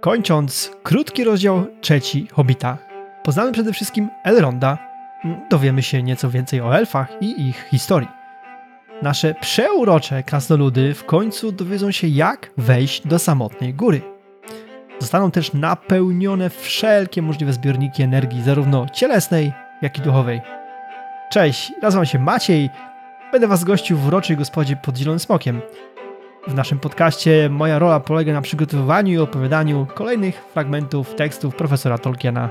Kończąc krótki rozdział trzeci Hobita, poznamy przede wszystkim Elronda, dowiemy się nieco więcej o elfach i ich historii. Nasze przeurocze krasnoludy w końcu dowiedzą się jak wejść do samotnej góry. Zostaną też napełnione wszelkie możliwe zbiorniki energii, zarówno cielesnej, jak i duchowej. Cześć, nazywam się Maciej, będę was gościł w uroczej gospodzie pod Zielonym Smokiem. W naszym podcaście moja rola polega na przygotowywaniu i opowiadaniu kolejnych fragmentów tekstów profesora Tolkiena.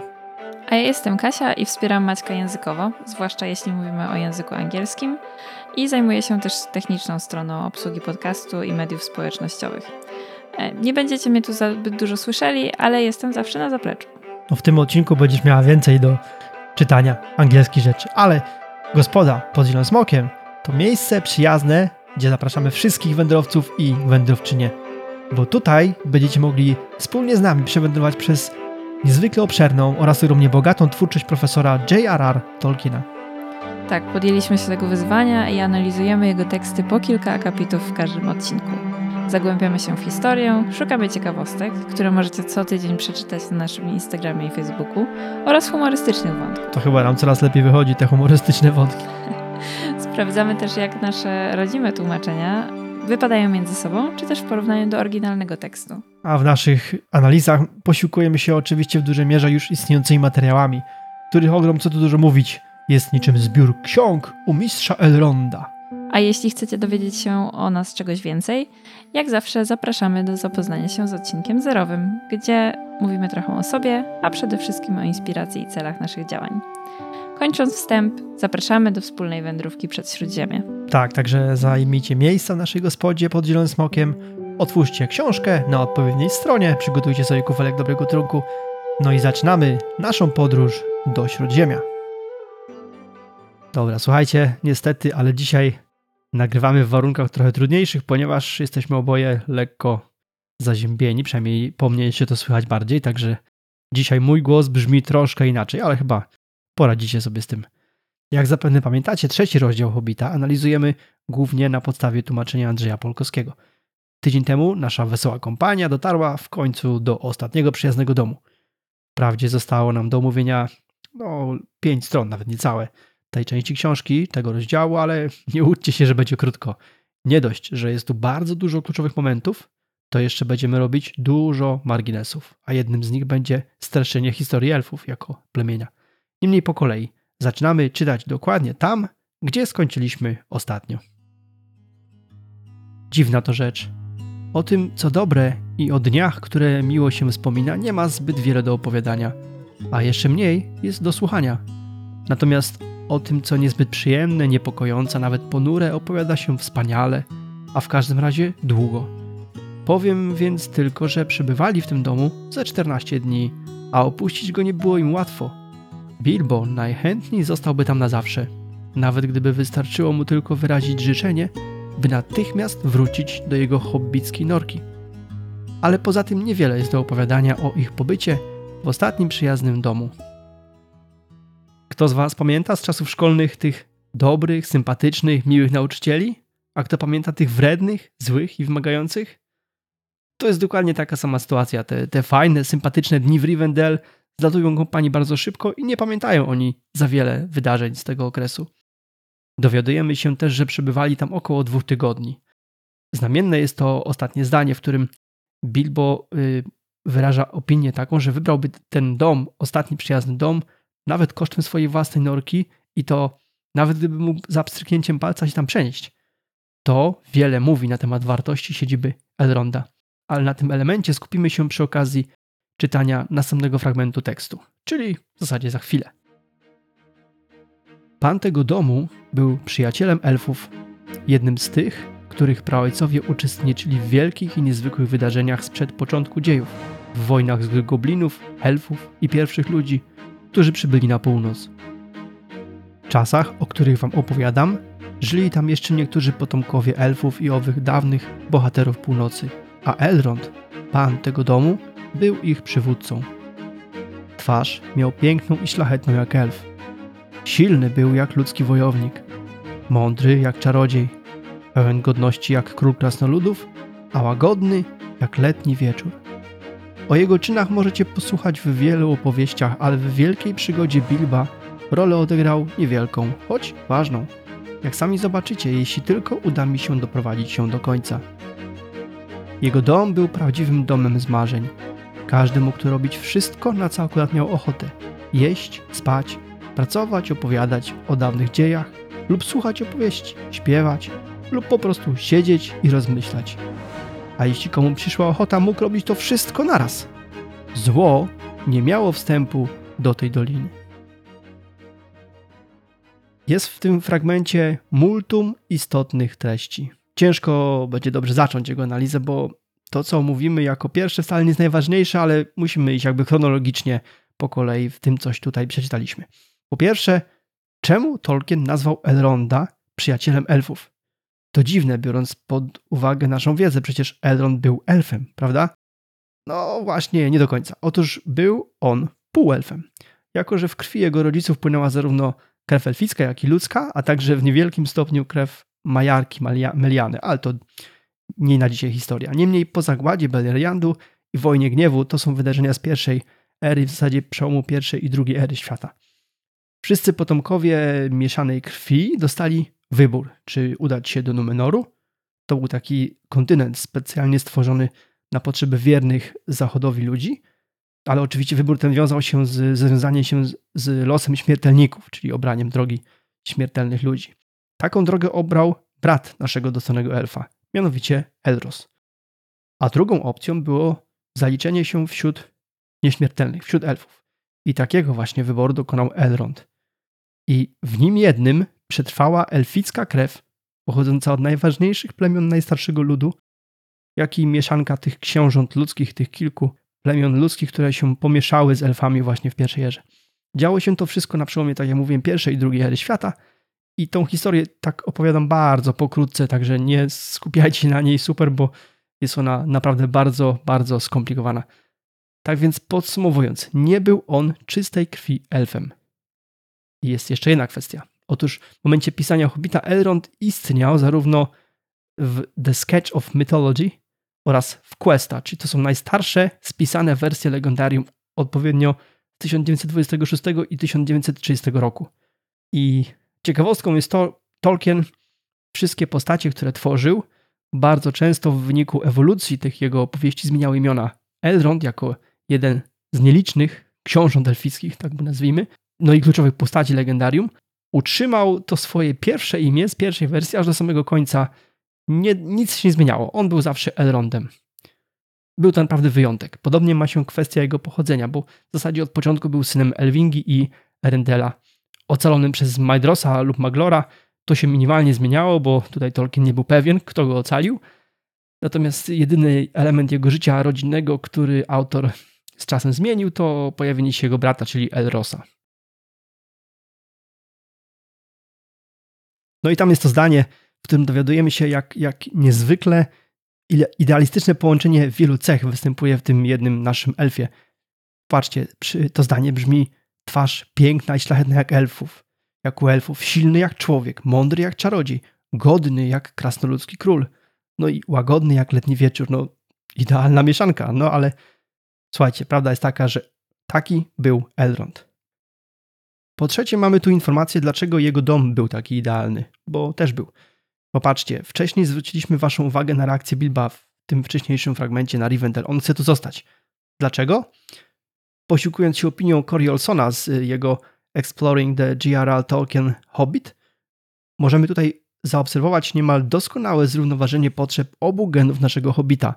A ja jestem Kasia i wspieram Maćka językowo, zwłaszcza jeśli mówimy o języku angielskim i zajmuję się też techniczną stroną obsługi podcastu i mediów społecznościowych. E, nie będziecie mnie tu zbyt dużo słyszeli, ale jestem zawsze na zapleczu. No w tym odcinku będziesz miała więcej do czytania angielskich rzeczy, ale gospoda pod Zielonym Smokiem to miejsce przyjazne, gdzie zapraszamy wszystkich wędrowców i wędrowczynie, bo tutaj będziecie mogli wspólnie z nami przewędrować przez niezwykle obszerną oraz ogromnie bogatą twórczość profesora J.R.R. Tolkiena. Tak, podjęliśmy się tego wyzwania i analizujemy jego teksty po kilka akapitów w każdym odcinku. Zagłębiamy się w historię, szukamy ciekawostek, które możecie co tydzień przeczytać na naszym Instagramie i Facebooku oraz humorystycznych wątków. To chyba nam coraz lepiej wychodzi, te humorystyczne wątki. Sprawdzamy też, jak nasze rodzime tłumaczenia wypadają między sobą, czy też w porównaniu do oryginalnego tekstu. A w naszych analizach posiłkujemy się oczywiście w dużej mierze już istniejącymi materiałami, których ogrom, co tu dużo mówić, jest niczym zbiór ksiąg u mistrza Elronda. A jeśli chcecie dowiedzieć się o nas czegoś więcej, jak zawsze zapraszamy do zapoznania się z odcinkiem zerowym, gdzie mówimy trochę o sobie, a przede wszystkim o inspiracji i celach naszych działań. Kończąc wstęp, zapraszamy do wspólnej wędrówki przed Śródziemie. Tak, także zajmijcie miejsca w naszej gospodzie pod Zielonym Smokiem, otwórzcie książkę na odpowiedniej stronie, przygotujcie sobie kufelek dobrego trunku, no i zaczynamy naszą podróż do Śródziemia. Dobra, słuchajcie, niestety, ale dzisiaj nagrywamy w warunkach trochę trudniejszych, ponieważ jesteśmy oboje lekko zaziębieni, przynajmniej po mnie się to słychać bardziej, także dzisiaj mój głos brzmi troszkę inaczej, ale chyba poradzicie sobie z tym. Jak zapewne pamiętacie, trzeci rozdział Hobita analizujemy głównie na podstawie tłumaczenia Andrzeja Polkowskiego. Tydzień temu nasza wesoła kompania dotarła w końcu do ostatniego przyjaznego domu. Wprawdzie zostało nam do omówienia no, pięć stron, nawet niecałe, tej części książki, tego rozdziału, ale nie łudźcie się, że będzie krótko. Nie dość, że jest tu bardzo dużo kluczowych momentów, to jeszcze będziemy robić dużo marginesów, a jednym z nich będzie streszczenie historii elfów jako plemienia. Niemniej po kolei. Zaczynamy czytać dokładnie tam, gdzie skończyliśmy ostatnio. Dziwna to rzecz. O tym, co dobre i o dniach, które miło się wspomina, nie ma zbyt wiele do opowiadania, a jeszcze mniej jest do słuchania. Natomiast o tym, co niezbyt przyjemne, niepokojące, nawet ponure, opowiada się wspaniale, a w każdym razie długo. Powiem więc tylko, że przebywali w tym domu ze 14 dni, a opuścić go nie było im łatwo. Bilbo najchętniej zostałby tam na zawsze, nawet gdyby wystarczyło mu tylko wyrazić życzenie, by natychmiast wrócić do jego hobbickiej norki. Ale poza tym niewiele jest do opowiadania o ich pobycie w ostatnim przyjaznym domu. Kto z Was pamięta z czasów szkolnych tych dobrych, sympatycznych, miłych nauczycieli? A kto pamięta tych wrednych, złych i wymagających? To jest dokładnie taka sama sytuacja. Te, te fajne, sympatyczne dni w Rivendell zlatują kompanii bardzo szybko i nie pamiętają oni za wiele wydarzeń z tego okresu. Dowiadujemy się też, że przebywali tam około dwóch tygodni. Znamienne jest to ostatnie zdanie, w którym Bilbo y, wyraża opinię taką, że wybrałby ten dom, ostatni przyjazny dom, nawet kosztem swojej własnej norki i to nawet gdyby mógł za pstryknięciem palca się tam przenieść. To wiele mówi na temat wartości siedziby Elronda. Ale na tym elemencie skupimy się przy okazji czytania następnego fragmentu tekstu, czyli w zasadzie za chwilę. Pan tego domu był przyjacielem elfów, jednym z tych, których praojcowie uczestniczyli w wielkich i niezwykłych wydarzeniach sprzed początku dziejów, w wojnach złych goblinów, elfów i pierwszych ludzi, którzy przybyli na północ. W czasach, o których wam opowiadam, żyli tam jeszcze niektórzy potomkowie elfów i owych dawnych bohaterów północy, a Elrond, pan tego domu, był ich przywódcą. Twarz miał piękną i szlachetną jak elf. Silny był jak ludzki wojownik, mądry jak czarodziej, pełen godności jak król krasnoludów, a łagodny jak letni wieczór. O jego czynach możecie posłuchać w wielu opowieściach, ale w wielkiej przygodzie Bilba rolę odegrał niewielką, choć ważną. Jak sami zobaczycie, jeśli tylko uda mi się doprowadzić się do końca. Jego dom był prawdziwym domem z marzeń. Każdy mógł tu robić wszystko, na co akurat miał ochotę. Jeść, spać, pracować, opowiadać o dawnych dziejach lub słuchać opowieści, śpiewać lub po prostu siedzieć i rozmyślać. A jeśli komu przyszła ochota, mógł robić to wszystko naraz. Zło nie miało wstępu do tej doliny. Jest w tym fragmencie multum istotnych treści. Ciężko będzie dobrze zacząć jego analizę, bo to, co mówimy jako pierwsze, wcale nie jest najważniejsze, ale musimy iść jakby chronologicznie po kolei w tym, coś tutaj przeczytaliśmy. Po pierwsze, czemu Tolkien nazwał Elronda przyjacielem elfów? To dziwne, biorąc pod uwagę naszą wiedzę, przecież Elrond był elfem, prawda? No właśnie, nie do końca. Otóż był on półelfem. Jako, że w krwi jego rodziców płynęła zarówno krew elficka, jak i ludzka, a także w niewielkim stopniu krew Majarki, Meliany, ale to nie na dzisiaj historia. Niemniej po zagładzie Beleriandu i wojnie gniewu to są wydarzenia z pierwszej ery, w zasadzie przełomu pierwszej i drugiej ery świata. Wszyscy potomkowie mieszanej krwi dostali wybór, czy udać się do Numenoru. To był taki kontynent specjalnie stworzony na potrzeby wiernych zachodowi ludzi, ale oczywiście wybór ten wiązał się z związaniem się z, z losem śmiertelników, czyli obraniem drogi śmiertelnych ludzi. Taką drogę obrał brat naszego dostanego elfa, mianowicie Elros. A drugą opcją było zaliczenie się wśród nieśmiertelnych, wśród elfów. I takiego właśnie wyboru dokonał Elrond. I w nim jednym przetrwała elficka krew, pochodząca od najważniejszych plemion najstarszego ludu, jak i mieszanka tych książąt ludzkich, tych kilku plemion ludzkich, które się pomieszały z elfami właśnie w pierwszej erze. Działo się to wszystko na przełomie, tak jak mówiłem, pierwszej i drugiej ery świata – i tą historię tak opowiadam bardzo pokrótce, także nie skupiajcie się na niej super, bo jest ona naprawdę bardzo, bardzo skomplikowana. Tak więc podsumowując, nie był on czystej krwi elfem. I jest jeszcze jedna kwestia. Otóż w momencie pisania Hobbita Elrond istniał zarówno w The Sketch of Mythology oraz w Questa, czyli to są najstarsze spisane wersje legendarium odpowiednio 1926 i 1930 roku. I Ciekawostką jest to, Tolkien wszystkie postacie, które tworzył, bardzo często w wyniku ewolucji tych jego opowieści zmieniał imiona. Elrond jako jeden z nielicznych książąt elfickich, tak by nazwijmy, no i kluczowych postaci legendarium, utrzymał to swoje pierwsze imię z pierwszej wersji aż do samego końca. Nie, nic się nie zmieniało. On był zawsze Elrondem. Był to naprawdę wyjątek. Podobnie ma się kwestia jego pochodzenia, bo w zasadzie od początku był synem Elwingi i Erendela ocalonym przez Majdrosa lub Maglora, to się minimalnie zmieniało, bo tutaj Tolkien nie był pewien, kto go ocalił. Natomiast jedyny element jego życia rodzinnego, który autor z czasem zmienił, to pojawienie się jego brata, czyli Elrosa. No i tam jest to zdanie, w którym dowiadujemy się, jak, jak niezwykle idealistyczne połączenie wielu cech występuje w tym jednym naszym elfie. Patrzcie, to zdanie brzmi Twarz piękna i szlachetna jak elfów, jak u elfów, silny jak człowiek, mądry jak czarodziej, godny jak krasnoludzki król, no i łagodny jak letni wieczór, no idealna mieszanka, no ale słuchajcie, prawda jest taka, że taki był Elrond. Po trzecie mamy tu informację, dlaczego jego dom był taki idealny, bo też był. Popatrzcie, wcześniej zwróciliśmy waszą uwagę na reakcję Bilba w tym wcześniejszym fragmencie na Rivendell. On chce tu zostać. Dlaczego? Posiłkując się opinią Cory Olsona z y, jego Exploring the G.R.R. Tolkien Hobbit, możemy tutaj zaobserwować niemal doskonałe zrównoważenie potrzeb obu genów naszego Hobbita.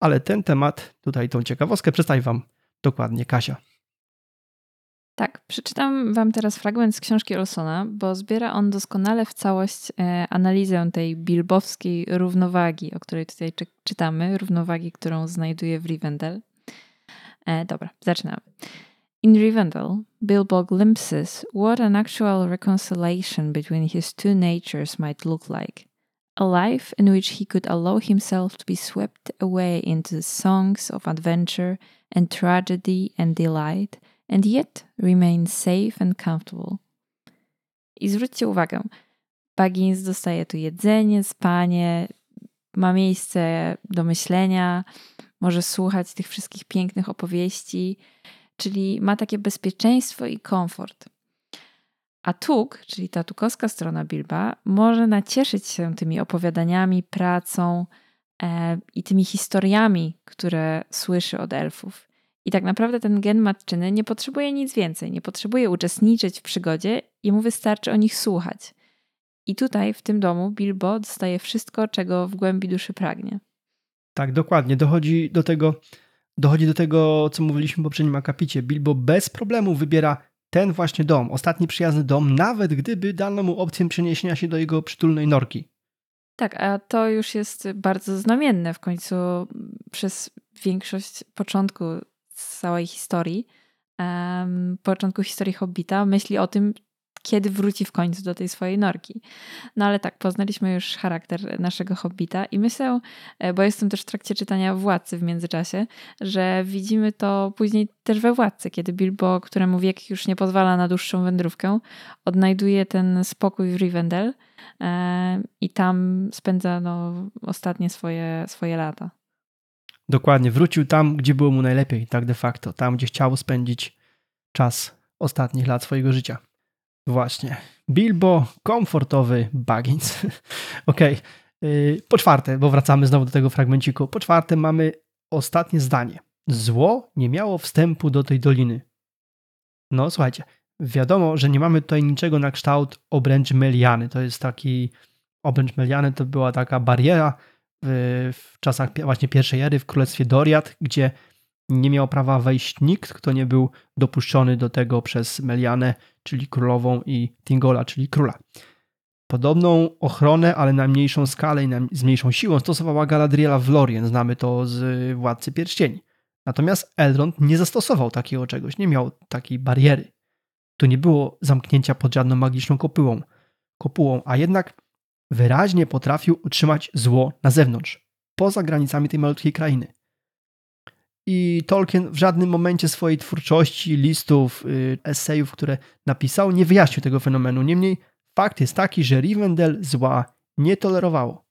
Ale ten temat, tutaj tą ciekawostkę przedstawi Wam dokładnie Kasia. Tak, przeczytam Wam teraz fragment z książki Olsona, bo zbiera on doskonale w całość e, analizę tej bilbowskiej równowagi, o której tutaj czytamy, równowagi, którą znajduje w Rivendell. E, dobra, zaczynamy. In Rivendell, Bilbo glimpses what an actual reconciliation between his two natures might look like. A life in which he could allow himself to be swept away into songs of adventure and tragedy and delight, and yet remain safe and comfortable. I zwróćcie uwagę, Baggins dostaje tu jedzenie, spanie, ma miejsce do myślenia, może słuchać tych wszystkich pięknych opowieści, czyli ma takie bezpieczeństwo i komfort. A Tuk, czyli ta tukowska strona Bilba, może nacieszyć się tymi opowiadaniami, pracą e, i tymi historiami, które słyszy od elfów. I tak naprawdę ten gen matczyny nie potrzebuje nic więcej, nie potrzebuje uczestniczyć w przygodzie, jemu wystarczy o nich słuchać. I tutaj, w tym domu, Bilbo dostaje wszystko, czego w głębi duszy pragnie. Tak, dokładnie. Dochodzi do tego, dochodzi do tego, co mówiliśmy w poprzednim akapicie. Bilbo bez problemu wybiera ten właśnie dom, ostatni przyjazny dom, nawet gdyby dano mu opcję przeniesienia się do jego przytulnej norki. Tak, a to już jest bardzo znamienne w końcu przez większość początku całej historii, um, początku historii Hobbita, myśli o tym, kiedy wróci w końcu do tej swojej norki. No ale tak, poznaliśmy już charakter naszego hobbita i myślę, e, bo jestem też w trakcie czytania Władcy w międzyczasie, że widzimy to później też we Władcy, kiedy Bilbo, któremu wiek już nie pozwala na dłuższą wędrówkę, odnajduje ten spokój w Rivendell e, i tam spędza no, ostatnie swoje, swoje lata. Dokładnie, wrócił tam, gdzie było mu najlepiej, tak de facto, tam, gdzie chciał spędzić czas ostatnich lat swojego życia. Właśnie. Bilbo, komfortowy Baggins. Okej. Okay. Po czwarte, bo wracamy znowu do tego fragmenciku. Po czwarte mamy ostatnie zdanie. Zło nie miało wstępu do tej doliny. No słuchajcie, wiadomo, że nie mamy tutaj niczego na kształt obręczy Meliany. To jest taki obręcz Meliany to była taka bariera w, w czasach właśnie pierwszej ery w królestwie Doriad, gdzie nie miał prawa wejść nikt, kto nie był dopuszczony do tego przez Melianę, czyli królową i Tingola, czyli króla. Podobną ochronę, ale na mniejszą skalę i na, z mniejszą siłą stosowała Galadriela w Lorien, znamy to z Władcy Pierścieni. Natomiast Elrond nie zastosował takiego czegoś, nie miał takiej bariery. Tu nie było zamknięcia pod żadną magiczną kopułą, kopułą a jednak wyraźnie potrafił utrzymać zło na zewnątrz, poza granicami tej malutkiej krainy. I Tolkien w żadnym momencie swojej twórczości, listów, y, esejów, które napisał, nie wyjaśnił tego fenomenu. Niemniej fakt jest taki, że Rivendell zła nie tolerowało.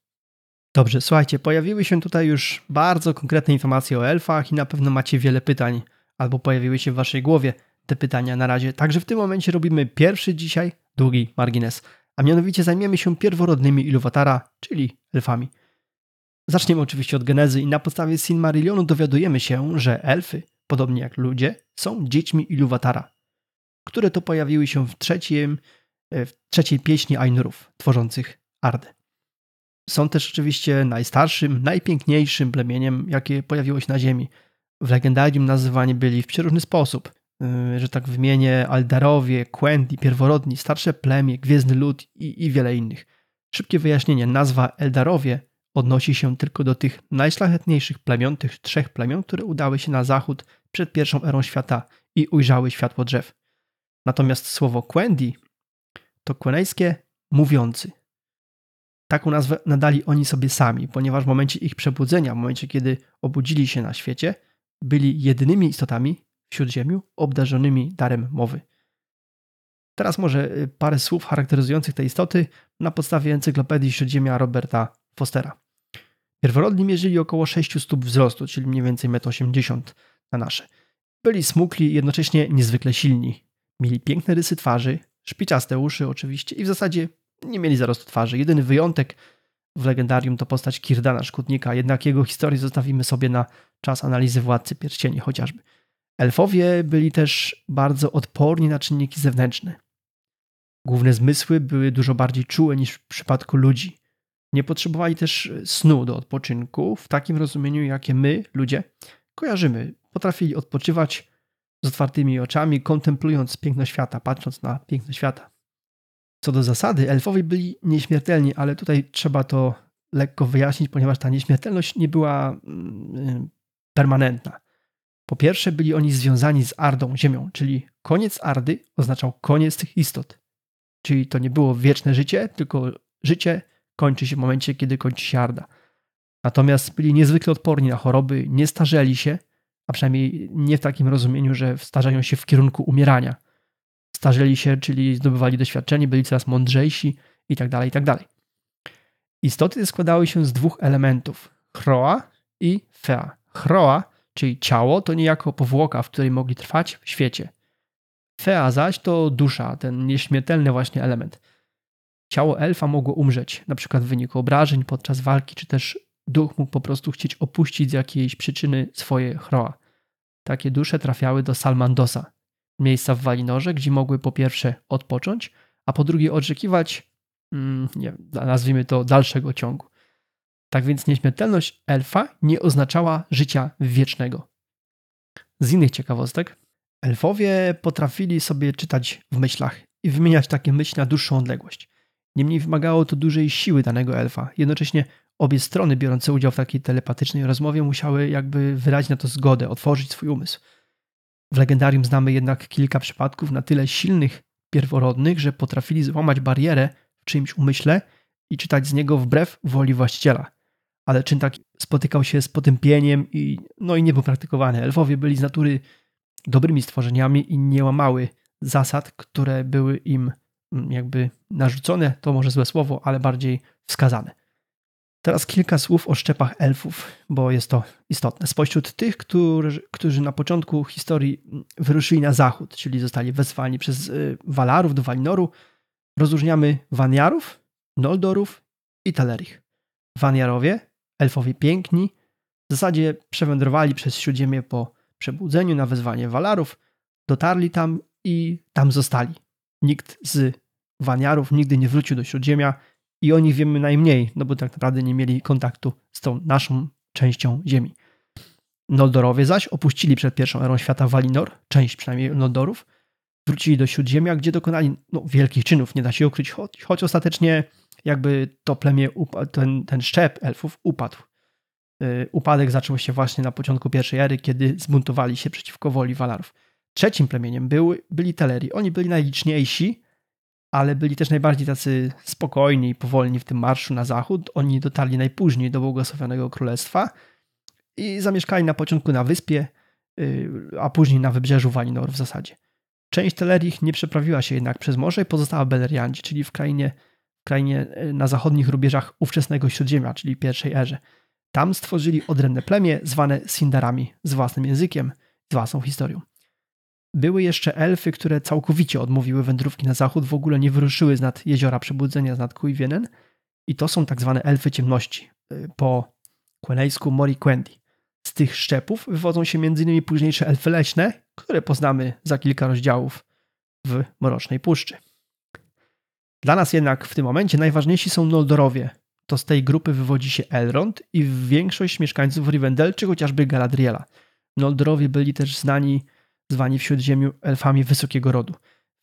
Dobrze, słuchajcie, pojawiły się tutaj już bardzo konkretne informacje o elfach i na pewno macie wiele pytań, albo pojawiły się w waszej głowie te pytania na razie. Także w tym momencie robimy pierwszy dzisiaj długi margines, a mianowicie zajmiemy się pierworodnymi Iluwatara, czyli elfami. Zaczniemy oczywiście od genezy i na podstawie Silmarillionu dowiadujemy się, że elfy, podobnie jak ludzie, są dziećmi Iluwatara, które to pojawiły się w, trzecim, e, w trzeciej pieśni Ainurów, tworzących Ardę. Są też oczywiście najstarszym, najpiękniejszym plemieniem, jakie pojawiło się na Ziemi. W legendarium nazywani byli w przeróżny sposób, e, że tak wymienię Aldarowie, Quendi, Pierworodni, Starsze Plemię, Gwiezdny Lud i, i wiele innych. Szybkie wyjaśnienie, nazwa Eldarowie odnosi się tylko do tych najszlachetniejszych plemion, tych trzech plemion, które udały się na zachód przed pierwszą erą świata i ujrzały światło drzew. Natomiast słowo Quendi to kwenejskie mówiący. Taką nazwę nadali oni sobie sami, ponieważ w momencie ich przebudzenia, w momencie kiedy obudzili się na świecie, byli jedynymi istotami w śródziemiu obdarzonymi darem mowy. Teraz może y, parę słów charakteryzujących te istoty na podstawie encyklopedii Śródziemia Roberta Fostera. Pierworodni mierzyli około 6 stóp wzrostu, czyli mniej więcej 1,80 m na nasze. Byli smukli jednocześnie niezwykle silni. Mieli piękne rysy twarzy, szpiczaste uszy oczywiście i w zasadzie nie mieli zarostu twarzy. Jedyny wyjątek w legendarium to postać Kirdana Szkutnika, jednak jego historię zostawimy sobie na czas analizy Władcy Pierścieni chociażby. Elfowie byli też bardzo odporni na czynniki zewnętrzne. Główne zmysły były dużo bardziej czułe niż w przypadku ludzi. Nie potrzebowali też snu do odpoczynku w takim rozumieniu, jakie my, ludzie, kojarzymy. Potrafili odpoczywać z otwartymi oczami, kontemplując piękno świata, patrząc na piękno świata. Co do zasady, elfowie byli nieśmiertelni, ale tutaj trzeba to lekko wyjaśnić, ponieważ ta nieśmiertelność nie była mm, permanentna. Po pierwsze, byli oni związani z Ardą, Ziemią, czyli koniec Ardy oznaczał koniec tych istot. Czyli to nie było wieczne życie, tylko życie kończy się w momencie, kiedy kończy się Arda. Natomiast byli niezwykle odporni na choroby, nie starzeli się, a przynajmniej nie w takim rozumieniu, że starzeją się w kierunku umierania. Starzeli się, czyli zdobywali doświadczenie, byli coraz mądrzejsi itd., tak itd. Tak Istoty składały się z dwóch elementów: Chroa i Fea. Chroa, czyli ciało, to niejako powłoka, w której mogli trwać w świecie. Fea zaś to dusza, ten nieśmiertelny właśnie element. Ciało elfa mogło umrzeć, na przykład w wyniku obrażeń podczas walki, czy też duch mógł po prostu chcieć opuścić z jakiejś przyczyny swoje chroa. Takie dusze trafiały do Salmandosa, miejsca w Walinorze, gdzie mogły po pierwsze odpocząć, a po drugie oczekiwać, mm, nie nazwijmy to, dalszego ciągu. Tak więc nieśmiertelność elfa nie oznaczała życia wiecznego. Z innych ciekawostek, elfowie potrafili sobie czytać w myślach i wymieniać takie myśli na dłuższą odległość. Niemniej wymagało to dużej siły danego elfa. Jednocześnie obie strony biorące udział w takiej telepatycznej rozmowie musiały jakby wyrazić na to zgodę, otworzyć swój umysł. W legendarium znamy jednak kilka przypadków na tyle silnych pierworodnych, że potrafili złamać barierę w czyimś umyśle i czytać z niego wbrew woli właściciela. Ale czyn taki spotykał się z potępieniem i, no i nie był praktykowany. Elfowie byli z natury dobrymi stworzeniami i nie łamały zasad, które były im jakby narzucone, to może złe słowo, ale bardziej wskazane. Teraz kilka słów o szczepach elfów, bo jest to istotne. Spośród tych, którzy, którzy na początku historii wyruszyli na zachód, czyli zostali wezwani przez y, Walarów do Walinoru, rozróżniamy Waniarów, Noldorów i Telerich. Waniarowie, elfowie piękni, w zasadzie przewędrowali przez Śródziemie po przebudzeniu na wezwanie Walarów, dotarli tam i tam zostali. Nikt z Waniarów nigdy nie wrócił do Śródziemia, i o nich wiemy najmniej, no bo tak naprawdę nie mieli kontaktu z tą naszą częścią Ziemi. Noldorowie zaś opuścili przed pierwszą erą świata Valinor, część przynajmniej Noldorów, wrócili do Śródziemia, gdzie dokonali no, wielkich czynów, nie da się ukryć, choć, choć ostatecznie jakby to plemię, ten, ten szczep elfów upadł. Yy, upadek zaczął się właśnie na początku pierwszej ery, kiedy zbuntowali się przeciwko woli Walarów. Trzecim plemieniem były, byli Teleri. Oni byli najliczniejsi, ale byli też najbardziej tacy spokojni i powolni w tym marszu na zachód. Oni dotarli najpóźniej do błogosławionego królestwa i zamieszkali na początku na wyspie, y, a później na wybrzeżu Valinor w zasadzie. Część Telerich nie przeprawiła się jednak przez morze i pozostała w Beleriandzie, czyli w krainie, krainie y, na zachodnich rubieżach ówczesnego Śródziemia, czyli pierwszej erze. Tam stworzyli odrębne plemię zwane Sindarami z własnym językiem, z własną historią. Były jeszcze elfy, które całkowicie odmówiły wędrówki na zachód, w ogóle nie wyruszyły z nad jeziora Przebudzenia, z nad Kuiwienen. I to są tak zwane elfy ciemności, y, po kwenejsku Mori Quendi. Z tych szczepów wywodzą się m.in. późniejsze elfy leśne, które poznamy za kilka rozdziałów w Mrocznej Puszczy. Dla nas jednak w tym momencie najważniejsi są Noldorowie. To z tej grupy wywodzi się Elrond i większość mieszkańców Rivendell, czy chociażby Galadriela. Noldorowie byli też znani zwani w Śródziemiu elfami wysokiego rodu.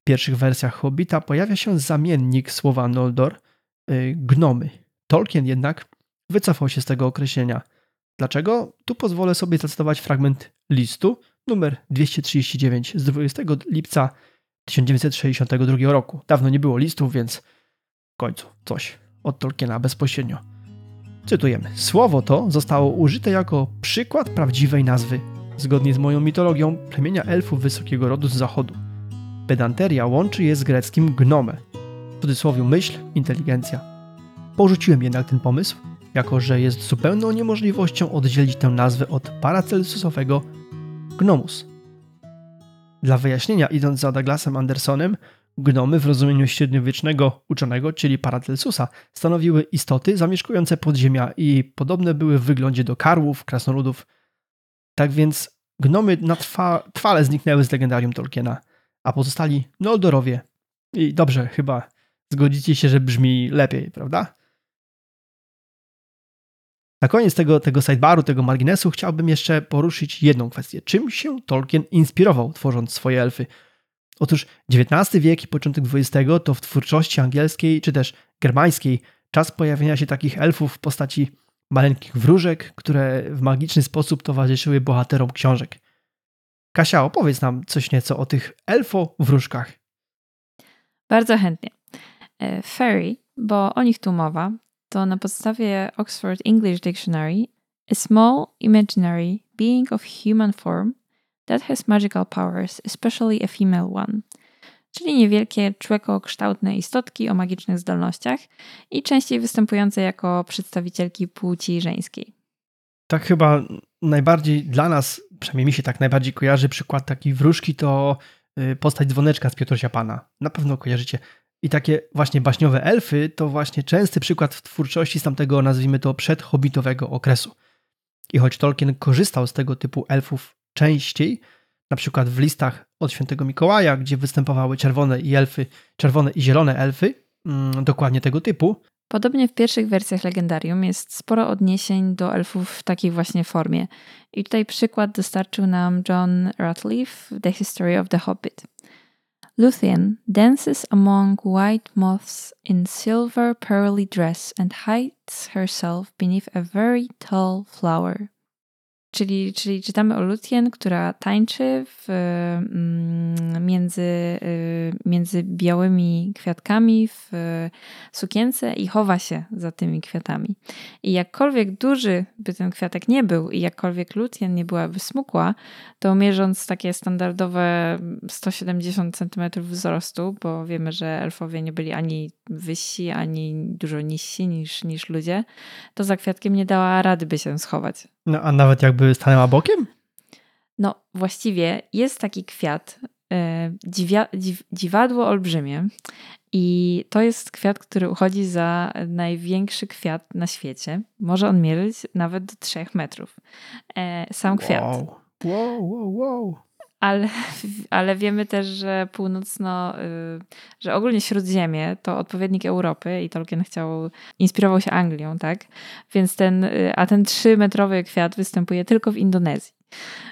W pierwszych wersjach Hobbita pojawia się zamiennik słowa Noldor, yy, gnomy. Tolkien jednak wycofał się z tego określenia. Dlaczego? Tu pozwolę sobie zacytować fragment listu numer 239 z 20 lipca 1962 roku. Dawno nie było listów, więc w końcu coś od Tolkiena bezpośrednio. Cytujemy. Słowo to zostało użyte jako przykład prawdziwej nazwy zgodnie z moją mitologią, plemienia elfów wysokiego rodu z zachodu. Pedanteria łączy je z greckim gnome, w cudzysłowie myśl, inteligencja. Porzuciłem jednak ten pomysł, jako że jest zupełną niemożliwością oddzielić tę nazwę od paracelsusowego gnomus. Dla wyjaśnienia, idąc za Douglasem Andersonem, gnomy w rozumieniu średniowiecznego uczonego, czyli Paracelsusa, stanowiły istoty zamieszkujące podziemia i podobne były w wyglądzie do karłów, krasnoludów, tak więc gnomy na trwa, trwale zniknęły z legendarium Tolkiena, a pozostali Noldorowie. I dobrze, chyba zgodzicie się, że brzmi lepiej, prawda? Na koniec tego, tego sidebaru, tego marginesu, chciałbym jeszcze poruszyć jedną kwestię. Czym się Tolkien inspirował, tworząc swoje elfy? Otóż XIX wiek i początek XX to w twórczości angielskiej czy też germańskiej czas pojawienia się takich elfów w postaci maleńkich wróżek, które w magiczny sposób towarzyszyły bohaterom książek. Kasia, opowiedz nam coś nieco o tych elfo-wróżkach. Bardzo chętnie. E, fairy, bo o nich tu mowa, to na podstawie Oxford English Dictionary a small imaginary being of human form that has magical powers, especially a female one – czyli niewielkie człekokształtne istotki o magicznych zdolnościach i częściej występujące jako przedstawicielki płci żeńskiej. Tak chyba najbardziej dla nas, przynajmniej mi się tak najbardziej kojarzy przykład takiej wróżki, to y, postać dzwoneczka z Piotrsia Pana. Na pewno kojarzycie. I takie właśnie baśniowe elfy to właśnie częsty przykład w twórczości z tamtego, nazwijmy to, przedhobitowego okresu. I choć Tolkien korzystał z tego typu elfów częściej, na przykład w listach od świętego Mikołaja, gdzie występowały czerwone i elfy, czerwone i zielone elfy, mm, dokładnie tego typu. Podobnie w pierwszych wersjach legendarium jest sporo odniesień do elfów w takiej właśnie formie. I tutaj przykład dostarczył nam John Ratliff The History of the Hobbit. Luthien dances among white moths in silver pearly dress and hides herself beneath a very tall flower. Czyli, czyli czytamy o Lutien, która tańczy w, mm, między, y, między białymi kwiatkami w sukience i chowa się za tymi kwiatami. I jakkolwiek duży by ten kwiatek nie był i jakkolwiek Lutien nie byłaby smukła, to mierząc takie standardowe 170 cm wzrostu, bo wiemy, że elfowie nie byli ani wyżsi, ani dużo niżsi niż, niż ludzie, to za kwiatkiem nie dała rady by się schować. No a nawet jakby stanęła bokiem? No właściwie jest taki kwiat, e, dziwia, dziw, dziwadło olbrzymie i to jest kwiat, który uchodzi za największy kwiat na świecie. Może on mierzyć nawet do 3 metrów. E, sam kwiat. Wow, wow, wow. Ale, ale wiemy też, że północno, y, że ogólnie Śródziemie to odpowiednik Europy i Tolkien chciał, inspirował się Anglią, tak? Więc ten, y, a ten trzymetrowy kwiat występuje tylko w Indonezji.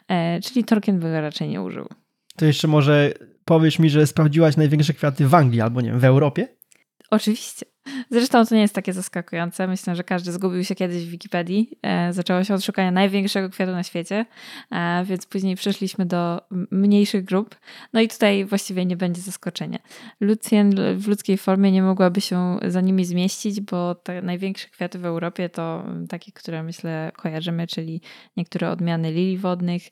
E, czyli Tolkien by go raczej nie użył. To jeszcze może powiesz mi, że sprawdziłaś największe kwiaty w Anglii albo nie wiem, w Europie? Oczywiście. Zresztą to nie jest takie zaskakujące. Myślę, że każdy zgubił się kiedyś w Wikipedii. E, zaczęło się od szukania największego kwiatu na świecie, e, więc później przeszliśmy do mniejszych grup. No i tutaj właściwie nie będzie zaskoczenia. Lucien w ludzkiej formie nie mogłaby się za nimi zmieścić, bo te największe kwiaty w Europie to takie, które myślę kojarzymy, czyli niektóre odmiany lilii wodnych.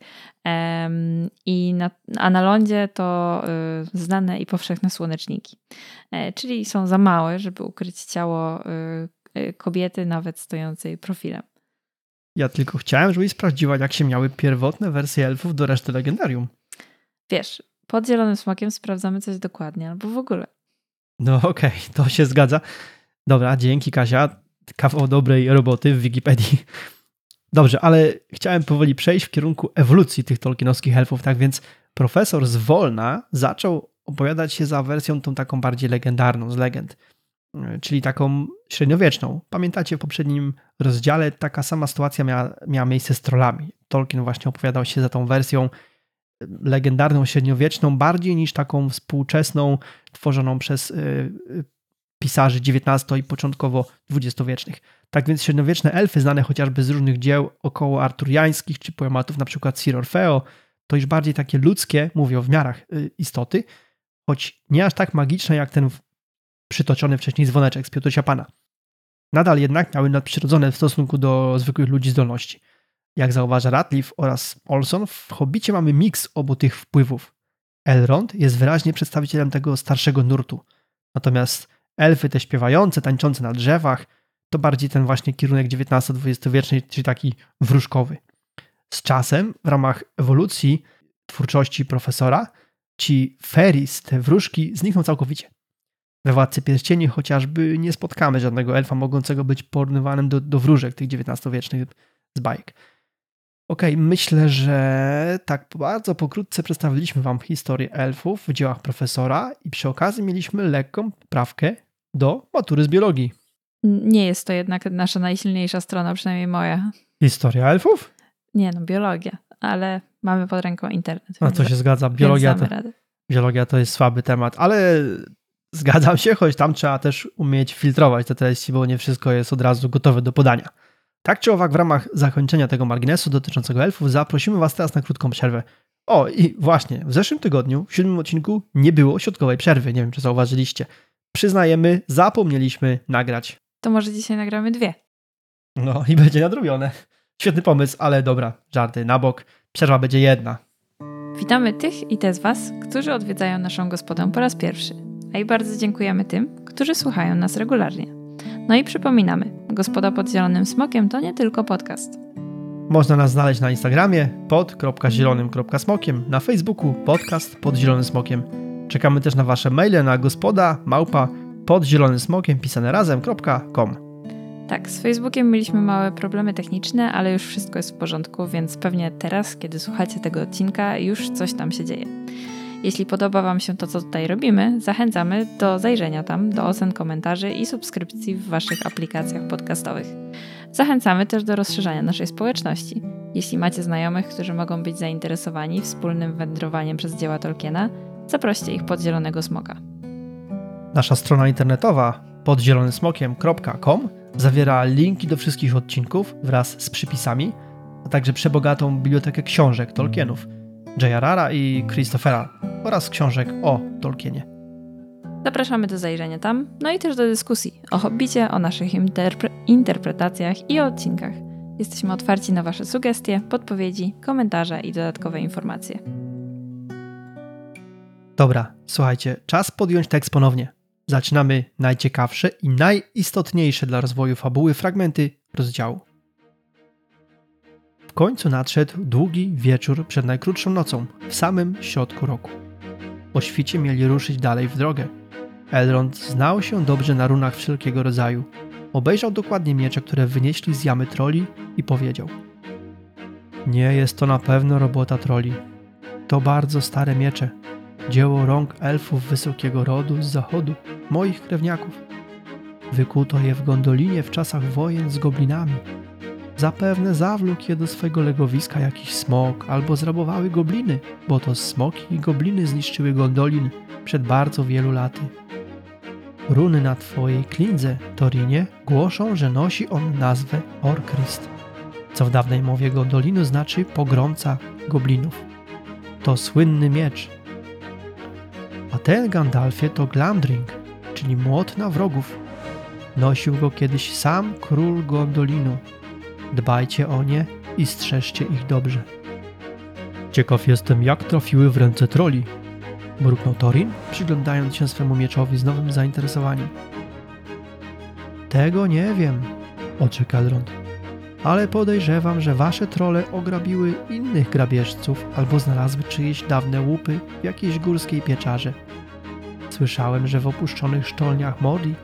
I na, a na lądzie to y, znane i powszechne słoneczniki. E, czyli są za małe, żeby ukryć ciało y, y, kobiety, nawet stojącej profilem. Ja tylko chciałem, żebyś sprawdziła, jak się miały pierwotne wersje elfów do reszty legendarium. Wiesz, pod zielonym smokiem sprawdzamy coś dokładnie, albo w ogóle. No okej, okay, to się zgadza. Dobra, dzięki Kasia. Kawał dobrej roboty w Wikipedii. Dobrze, ale chciałem powoli przejść w kierunku ewolucji tych tolkienowskich elfów, tak więc profesor z Wolna zaczął opowiadać się za wersją tą taką bardziej legendarną, z legend, czyli taką średniowieczną. Pamiętacie w poprzednim rozdziale taka sama sytuacja miała, miała miejsce z trollami. Tolkien właśnie opowiadał się za tą wersją e, legendarną, średniowieczną, bardziej niż taką współczesną, tworzoną przez e, pisarzy XIX i początkowo XX-wiecznych. Tak więc średniowieczne elfy, znane chociażby z różnych dzieł około arturiańskich czy poematów, przykład Sir Orfeo, to już bardziej takie ludzkie, mówię o wymiarach istoty, choć nie aż tak magiczne jak ten przytoczony wcześniej dzwoneczek z Piotrsia Pana. Nadal jednak miały nadprzyrodzone w stosunku do zwykłych ludzi zdolności. Jak zauważa Ratliff oraz Olson, w Hobbicie mamy miks obu tych wpływów. Elrond jest wyraźnie przedstawicielem tego starszego nurtu, natomiast elfy te śpiewające, tańczące na drzewach, to bardziej ten właśnie kierunek XIX-XX wieczny, czyli taki wróżkowy. Z czasem, w ramach ewolucji twórczości profesora, ci Ferris, te wróżki, znikną całkowicie. We Władcy Pierścieni chociażby nie spotkamy żadnego elfa mogącego być porównywanym do, do wróżek tych XIX-wiecznych z bajek. Okej, okay, myślę, że tak bardzo pokrótce przedstawiliśmy Wam historię elfów w dziełach profesora i przy okazji mieliśmy lekką prawkę do matury z biologii. Nie jest to jednak nasza najsilniejsza strona, przynajmniej moja. Historia elfów? Nie, no biologia, ale mamy pod ręką internet. No to się zgadza. Biologia to, biologia to jest słaby temat, ale zgadzam się, choć tam trzeba też umieć filtrować te treści, bo nie wszystko jest od razu gotowe do podania. Tak czy owak, w ramach zakończenia tego marginesu dotyczącego elfów, zaprosimy Was teraz na krótką przerwę. O, i właśnie, w zeszłym tygodniu, w siódmym odcinku, nie było środkowej przerwy. Nie wiem, czy zauważyliście. Przyznajemy, zapomnieliśmy nagrać. To może dzisiaj nagramy dwie. No i będzie nadrobione. Świetny pomysł, ale dobra, żarty na bok. Przerwa będzie jedna. Witamy tych i te z Was, którzy odwiedzają naszą gospodę po raz pierwszy. A i bardzo dziękujemy tym, którzy słuchają nas regularnie. No i przypominamy, Gospoda pod Zielonym Smokiem to nie tylko podcast. Można nas znaleźć na Instagramie pod.zielonym.smokiem, na Facebooku podcast pod zielonym smokiem. Czekamy też na Wasze maile na gospoda małpa pod zielonym smokiem pisane razem.com. Tak, z Facebookiem mieliśmy małe problemy techniczne, ale już wszystko jest w porządku, więc pewnie teraz, kiedy słuchacie tego odcinka, już coś tam się dzieje. Jeśli podoba Wam się to, co tutaj robimy, zachęcamy do zajrzenia tam, do ocen komentarzy i subskrypcji w Waszych aplikacjach podcastowych. Zachęcamy też do rozszerzania naszej społeczności. Jeśli macie znajomych, którzy mogą być zainteresowani wspólnym wędrowaniem przez dzieła Tolkiena, zaproście ich pod Zielonego Smoka. Nasza strona internetowa podzielonysmokiem.com zawiera linki do wszystkich odcinków wraz z przypisami, a także przebogatą bibliotekę książek Tolkienów, J.R.R. i Christophera oraz książek o Tolkienie. Zapraszamy do zajrzenia tam, no i też do dyskusji o hobbicie, o naszych interpre interpretacjach i odcinkach. Jesteśmy otwarci na Wasze sugestie, podpowiedzi, komentarze i dodatkowe informacje. Dobra, słuchajcie, czas podjąć tekst ponownie. Zaczynamy najciekawsze i najistotniejsze dla rozwoju fabuły fragmenty rozdziału. Końcu nadszedł długi wieczór przed najkrótszą nocą, w samym środku roku. O świcie mieli ruszyć dalej w drogę. Elrond znał się dobrze na runach wszelkiego rodzaju. Obejrzał dokładnie miecze, które wynieśli z jamy troli i powiedział: Nie jest to na pewno robota troli. To bardzo stare miecze, dzieło rąk elfów wysokiego rodu z zachodu, moich krewniaków. Wykuto je w gondolinie w czasach wojen z goblinami. Zapewne zawlókł je do swego legowiska jakiś smok, albo zrabowały gobliny, bo to smoki i gobliny zniszczyły gondolin przed bardzo wielu laty. Runy na twojej klindze, Torinie, głoszą, że nosi on nazwę Orkrist, co w dawnej mowie gondolinu znaczy pogromca goblinów. To słynny miecz, a ten Gandalfie to Glamdring, czyli młot na wrogów. Nosił go kiedyś sam król Gondolinu. Dbajcie o nie i strzeżcie ich dobrze. Ciekaw jestem, jak trafiły w ręce troli, mruknął Thorin, przyglądając się swemu mieczowi z nowym zainteresowaniem. Tego nie wiem, odrzekł Elrond. Ale podejrzewam, że wasze trole ograbiły innych grabieżców albo znalazły czyjeś dawne łupy w jakiejś górskiej pieczarze. Słyszałem, że w opuszczonych sztolniach Modi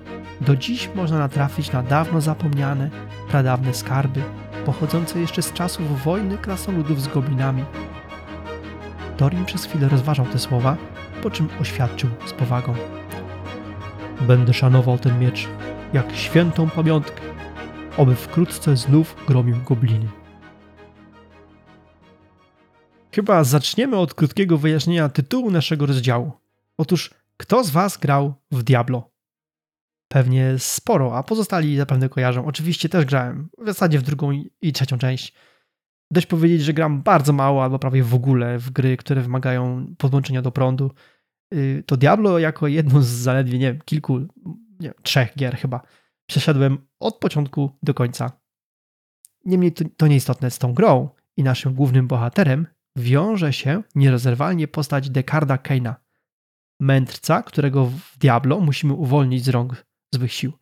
do dziś można natrafić na dawno zapomniane, pradawne skarby, pochodzące jeszcze z czasów wojny krasoludów z goblinami. Dorin przez chwilę rozważał te słowa, po czym oświadczył z powagą. Będę szanował ten miecz jak świętą pamiątkę, oby wkrótce znów gromił gobliny. Chyba zaczniemy od krótkiego wyjaśnienia tytułu naszego rozdziału. Otóż kto z Was grał w Diablo? Pewnie sporo, a pozostali zapewne kojarzą. Oczywiście też grałem, w zasadzie w drugą i trzecią część. Dość powiedzieć, że gram bardzo mało albo prawie w ogóle w gry, które wymagają podłączenia do prądu. Y, to Diablo jako jedną z zaledwie, nie wiem, kilku, nie trzech gier chyba, przeszedłem od początku do końca. Niemniej to, to nieistotne z tą grą i naszym głównym bohaterem wiąże się nierozerwalnie postać Dekarda Keina mędrca, którego w Diablo musimy uwolnić z rąk złych sił.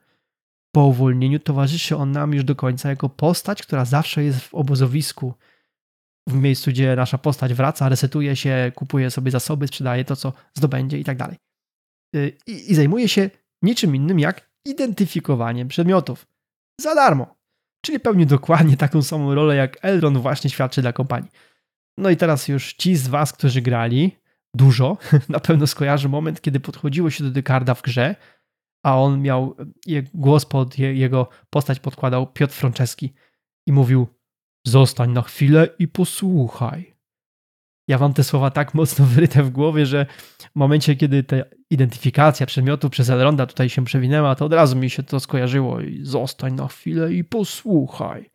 Po uwolnieniu towarzyszy on nam już do końca jako postać, która zawsze jest w obozowisku, w miejscu, gdzie nasza postać wraca, resetuje się, kupuje sobie zasoby, sprzedaje to, co zdobędzie i tak dalej. Y, I, zajmuje się niczym innym jak identyfikowaniem przedmiotów. Za darmo. Czyli pełni dokładnie taką samą rolę, jak Elrond właśnie świadczy dla kompanii. No i teraz już ci z was, którzy grali, dużo. Na pewno skojarzy moment, kiedy podchodziło się do Dekarda w grze, a on miał głos pod jego postać podkładał Piotr Franceski i mówił: Zostań na chwilę i posłuchaj. Ja mam te słowa tak mocno wyryte w głowie, że w momencie, kiedy ta identyfikacja przedmiotu przez Elronda tutaj się przewinęła, to od razu mi się to skojarzyło i zostań na chwilę i posłuchaj.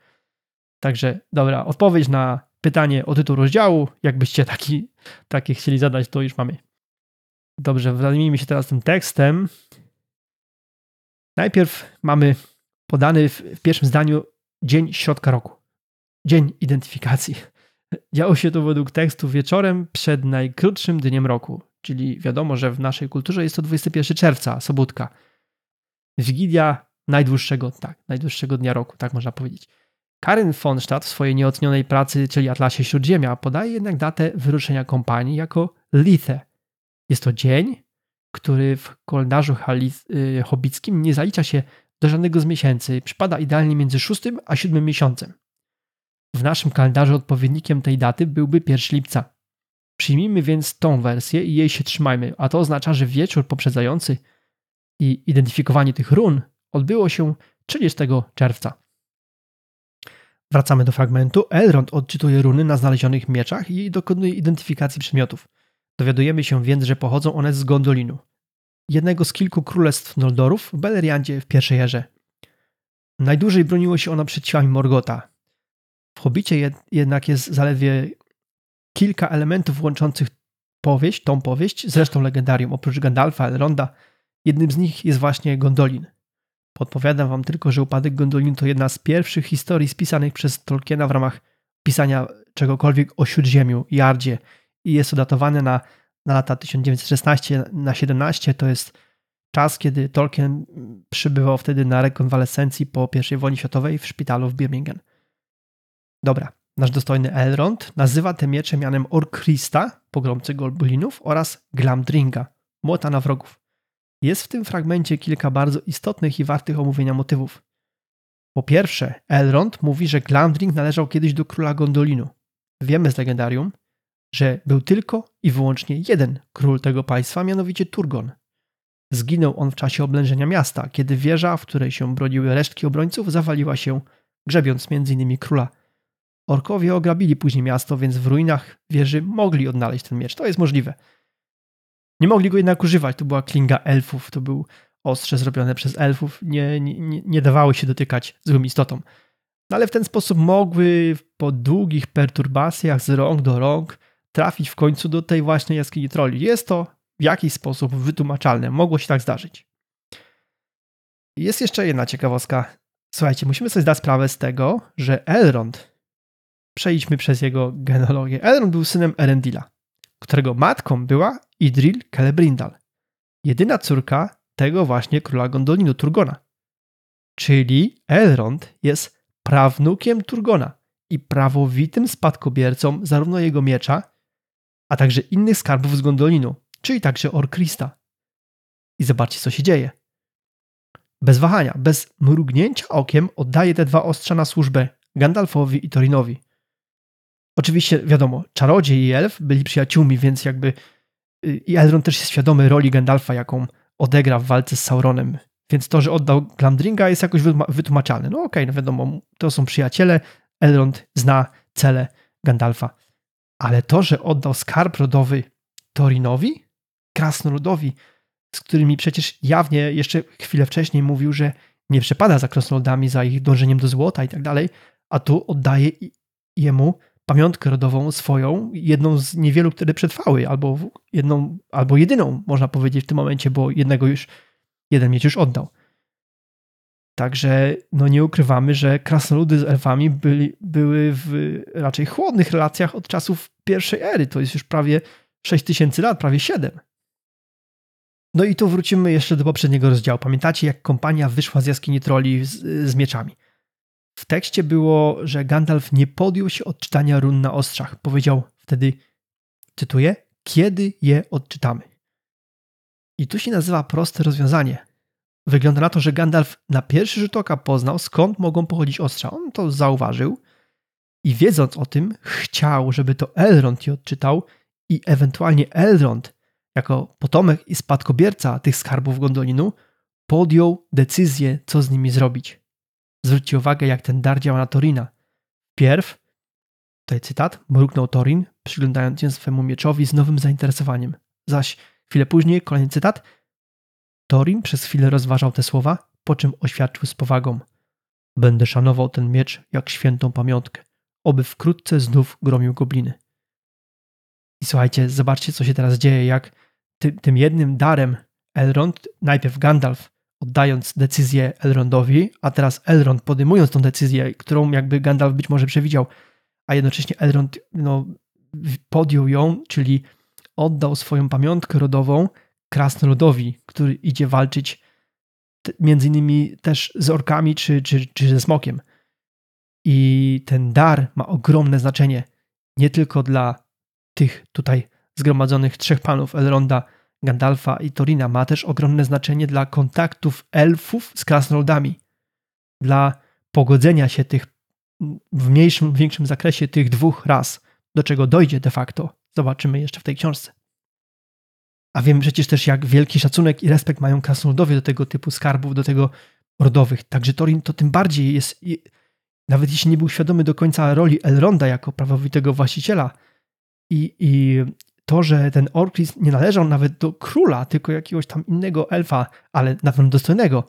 Także dobra, odpowiedź na pytanie o tytuł rozdziału. Jakbyście taki, takie chcieli zadać, to już mamy. Dobrze, zajmijmy się teraz tym tekstem. Najpierw mamy podany w, pierwszym zdaniu dzień środka roku. Dzień identyfikacji. Działo się to według tekstu wieczorem przed najkrótszym dniem roku, czyli wiadomo, że w naszej kulturze jest to 21 czerwca, sobótka. Wigilia najdłuższego, tak, najdłuższego dnia roku, tak można powiedzieć. Karen von Stadt w swojej nieocenionej pracy, czyli Atlasie Śródziemia, podaje jednak datę wyruszenia kompanii jako Lithe. Jest to dzień, który w kalendarzu y, hobbickim nie zalicza się do żadnego z miesięcy. Przypada idealnie między 6 a 7 miesiącem. W naszym kalendarzu odpowiednikiem tej daty byłby 1 lipca. Przyjmijmy więc tą wersję i jej się trzymajmy, a to oznacza, że wieczór poprzedzający i identyfikowanie tych run odbyło się 30 czerwca. Wracamy do fragmentu. Elrond odczytuje runy na znalezionych mieczach i dokonuje identyfikacji przedmiotów. Dowiadujemy się więc, że pochodzą one z Gondolinu, jednego z kilku królestw Noldorów w Beleriandzie w pierwszej erze. Najdłużej broniło się ono przed siłami Morgota. W Hobbicie jednak jest zaledwie kilka elementów łączących powieść, tą powieść z resztą legendarium. Oprócz Gandalfa, Elronda, jednym z nich jest właśnie Gondolin. Podpowiadam wam tylko, że upadek Gondolin to jedna z pierwszych historii spisanych przez Tolkiena w ramach pisania czegokolwiek o Śródziemiu, Jardzie i jest to datowane na, na lata 1916 na 17. To jest czas, kiedy Tolkien przybywał wtedy na rekonwalescencji po I wojnie światowej w szpitalu w Birmingham. Dobra, nasz dostojny Elrond nazywa te miecze mianem Orkrista, pogromcy Golbulinów, oraz Glamdringa, młota na wrogów. Jest w tym fragmencie kilka bardzo istotnych i wartych omówienia motywów. Po pierwsze, Elrond mówi, że Glamdring należał kiedyś do króla Gondolinu. Wiemy z legendarium, że był tylko i wyłącznie jeden król tego państwa, mianowicie Turgon. Zginął on w czasie oblężenia miasta, kiedy wieża, w której się broniły resztki obrońców, zawaliła się, grzebiąc m.in. króla. Orkowie ograbili później miasto, więc w ruinach wieży mogli odnaleźć ten miecz. To jest możliwe. Nie mogli go jednak używać, to była klinga elfów, to był ostrze zrobione przez elfów, nie, nie, nie dawały się dotykać złym istotom. No ale w ten sposób mogły po długich perturbacjach z rąk do rąk trafić w końcu do tej właśnie jaskini troli. Jest to w jakiś sposób wytłumaczalne, mogło się tak zdarzyć. Jest jeszcze jedna ciekawostka. Słuchajcie, musimy sobie zdać sprawę z tego, że Elrond, przejdźmy przez jego genealogię, Elrond był synem Erendila, którego matką była Idril Celebrindal, jedyna córka tego właśnie króla Gondolinu, Turgona. Czyli Elrond jest prawnukiem Turgona i prawowitym spadkobiercą zarówno jego miecza, a także innych skarbów z Gondolinu, czyli także Orkrista. I zobaczcie, co się dzieje. Bez wahania, bez mrugnięcia okiem oddaje te dwa ostrza na służbę Gandalfowi i Torinowi. Oczywiście, wiadomo, czarodziej i elf byli przyjaciółmi, więc jakby y, i Elrond też jest świadomy roli Gandalfa, jaką odegra w walce z Sauronem. Więc to, że oddał Glamdringa jest jakoś wytłumaczalne. No okej, okay, no wiadomo, to są przyjaciele, Elrond zna cele Gandalfa. Ale to, że oddał skarb rodowy Torinowi, krasnoludowi, z którymi przecież jawnie jeszcze chwilę wcześniej mówił, że nie przepada za krasnoludami, za ich dążeniem do złota i tak dalej, a tu oddaje jemu pamiątkę rodową swoją, jedną z niewielu, które przetrwały, albo jedną, albo jedyną, można powiedzieć w tym momencie, bo jednego już, jeden mieć już oddał. Także no nie ukrywamy, że krasnoludy z elfami byli, były w raczej chłodnych relacjach od czasów pierwszej ery. To jest już prawie 6000 lat, prawie 7. No i tu wrócimy jeszcze do poprzedniego rozdziału. Pamiętacie, jak kompania wyszła z jaskini troli z, z mieczami? W tekście było, że Gandalf nie podjął się odczytania run na ostrzach. Powiedział wtedy, cytuję, kiedy je odczytamy. I tu się nazywa proste rozwiązanie. Wygląda na to, że Gandalf na pierwszy rzut oka poznał, skąd mogą pochodzić ostrza. On to zauważył i wiedząc o tym, chciał, żeby to Elrond je odczytał i ewentualnie Elrond, jako potomek i spadkobierca tych skarbów Gondolinu, podjął decyzję, co z nimi zrobić. Zwróćcie uwagę, jak ten dar działa na Torina. Pierw, tutaj cytat, mruknął Torin, przyglądając się swemu mieczowi z nowym zainteresowaniem. Zaś chwilę później, kolejny cytat, Torin przez chwilę rozważał te słowa, po czym oświadczył z powagą: Będę szanował ten miecz jak świętą pamiątkę, oby wkrótce znów gromił gobliny. I słuchajcie, zobaczcie, co się teraz dzieje, jak ty, tym jednym darem Elrond, najpierw Gandalf, oddając decyzję Elrondowi, a teraz Elrond podejmując tą decyzję, którą jakby Gandalf być może przewidział, a jednocześnie Elrond no, podjął ją, czyli oddał swoją pamiątkę rodową krasnoludowi, który idzie walczyć między innymi też z orkami czy, czy, czy ze smokiem. I ten dar ma ogromne znaczenie nie tylko dla tych tutaj zgromadzonych trzech panów Elronda, Gandalfa i Torina, ma też ogromne znaczenie dla kontaktów elfów z krasnoludami, dla pogodzenia się tych w mniejszym, większym zakresie tych dwóch ras, do czego dojdzie de facto. Zobaczymy jeszcze w tej książce. A wiem przecież też, jak wielki szacunek i respekt mają krasnoludowie do tego typu skarbów, do tego rodowych. Także Torin to tym bardziej jest, nawet jeśli nie był świadomy do końca roli Elronda jako prawowitego właściciela i, i to, że ten Orklis nie należał nawet do króla, tylko jakiegoś tam innego elfa, ale na pewno dostojnego,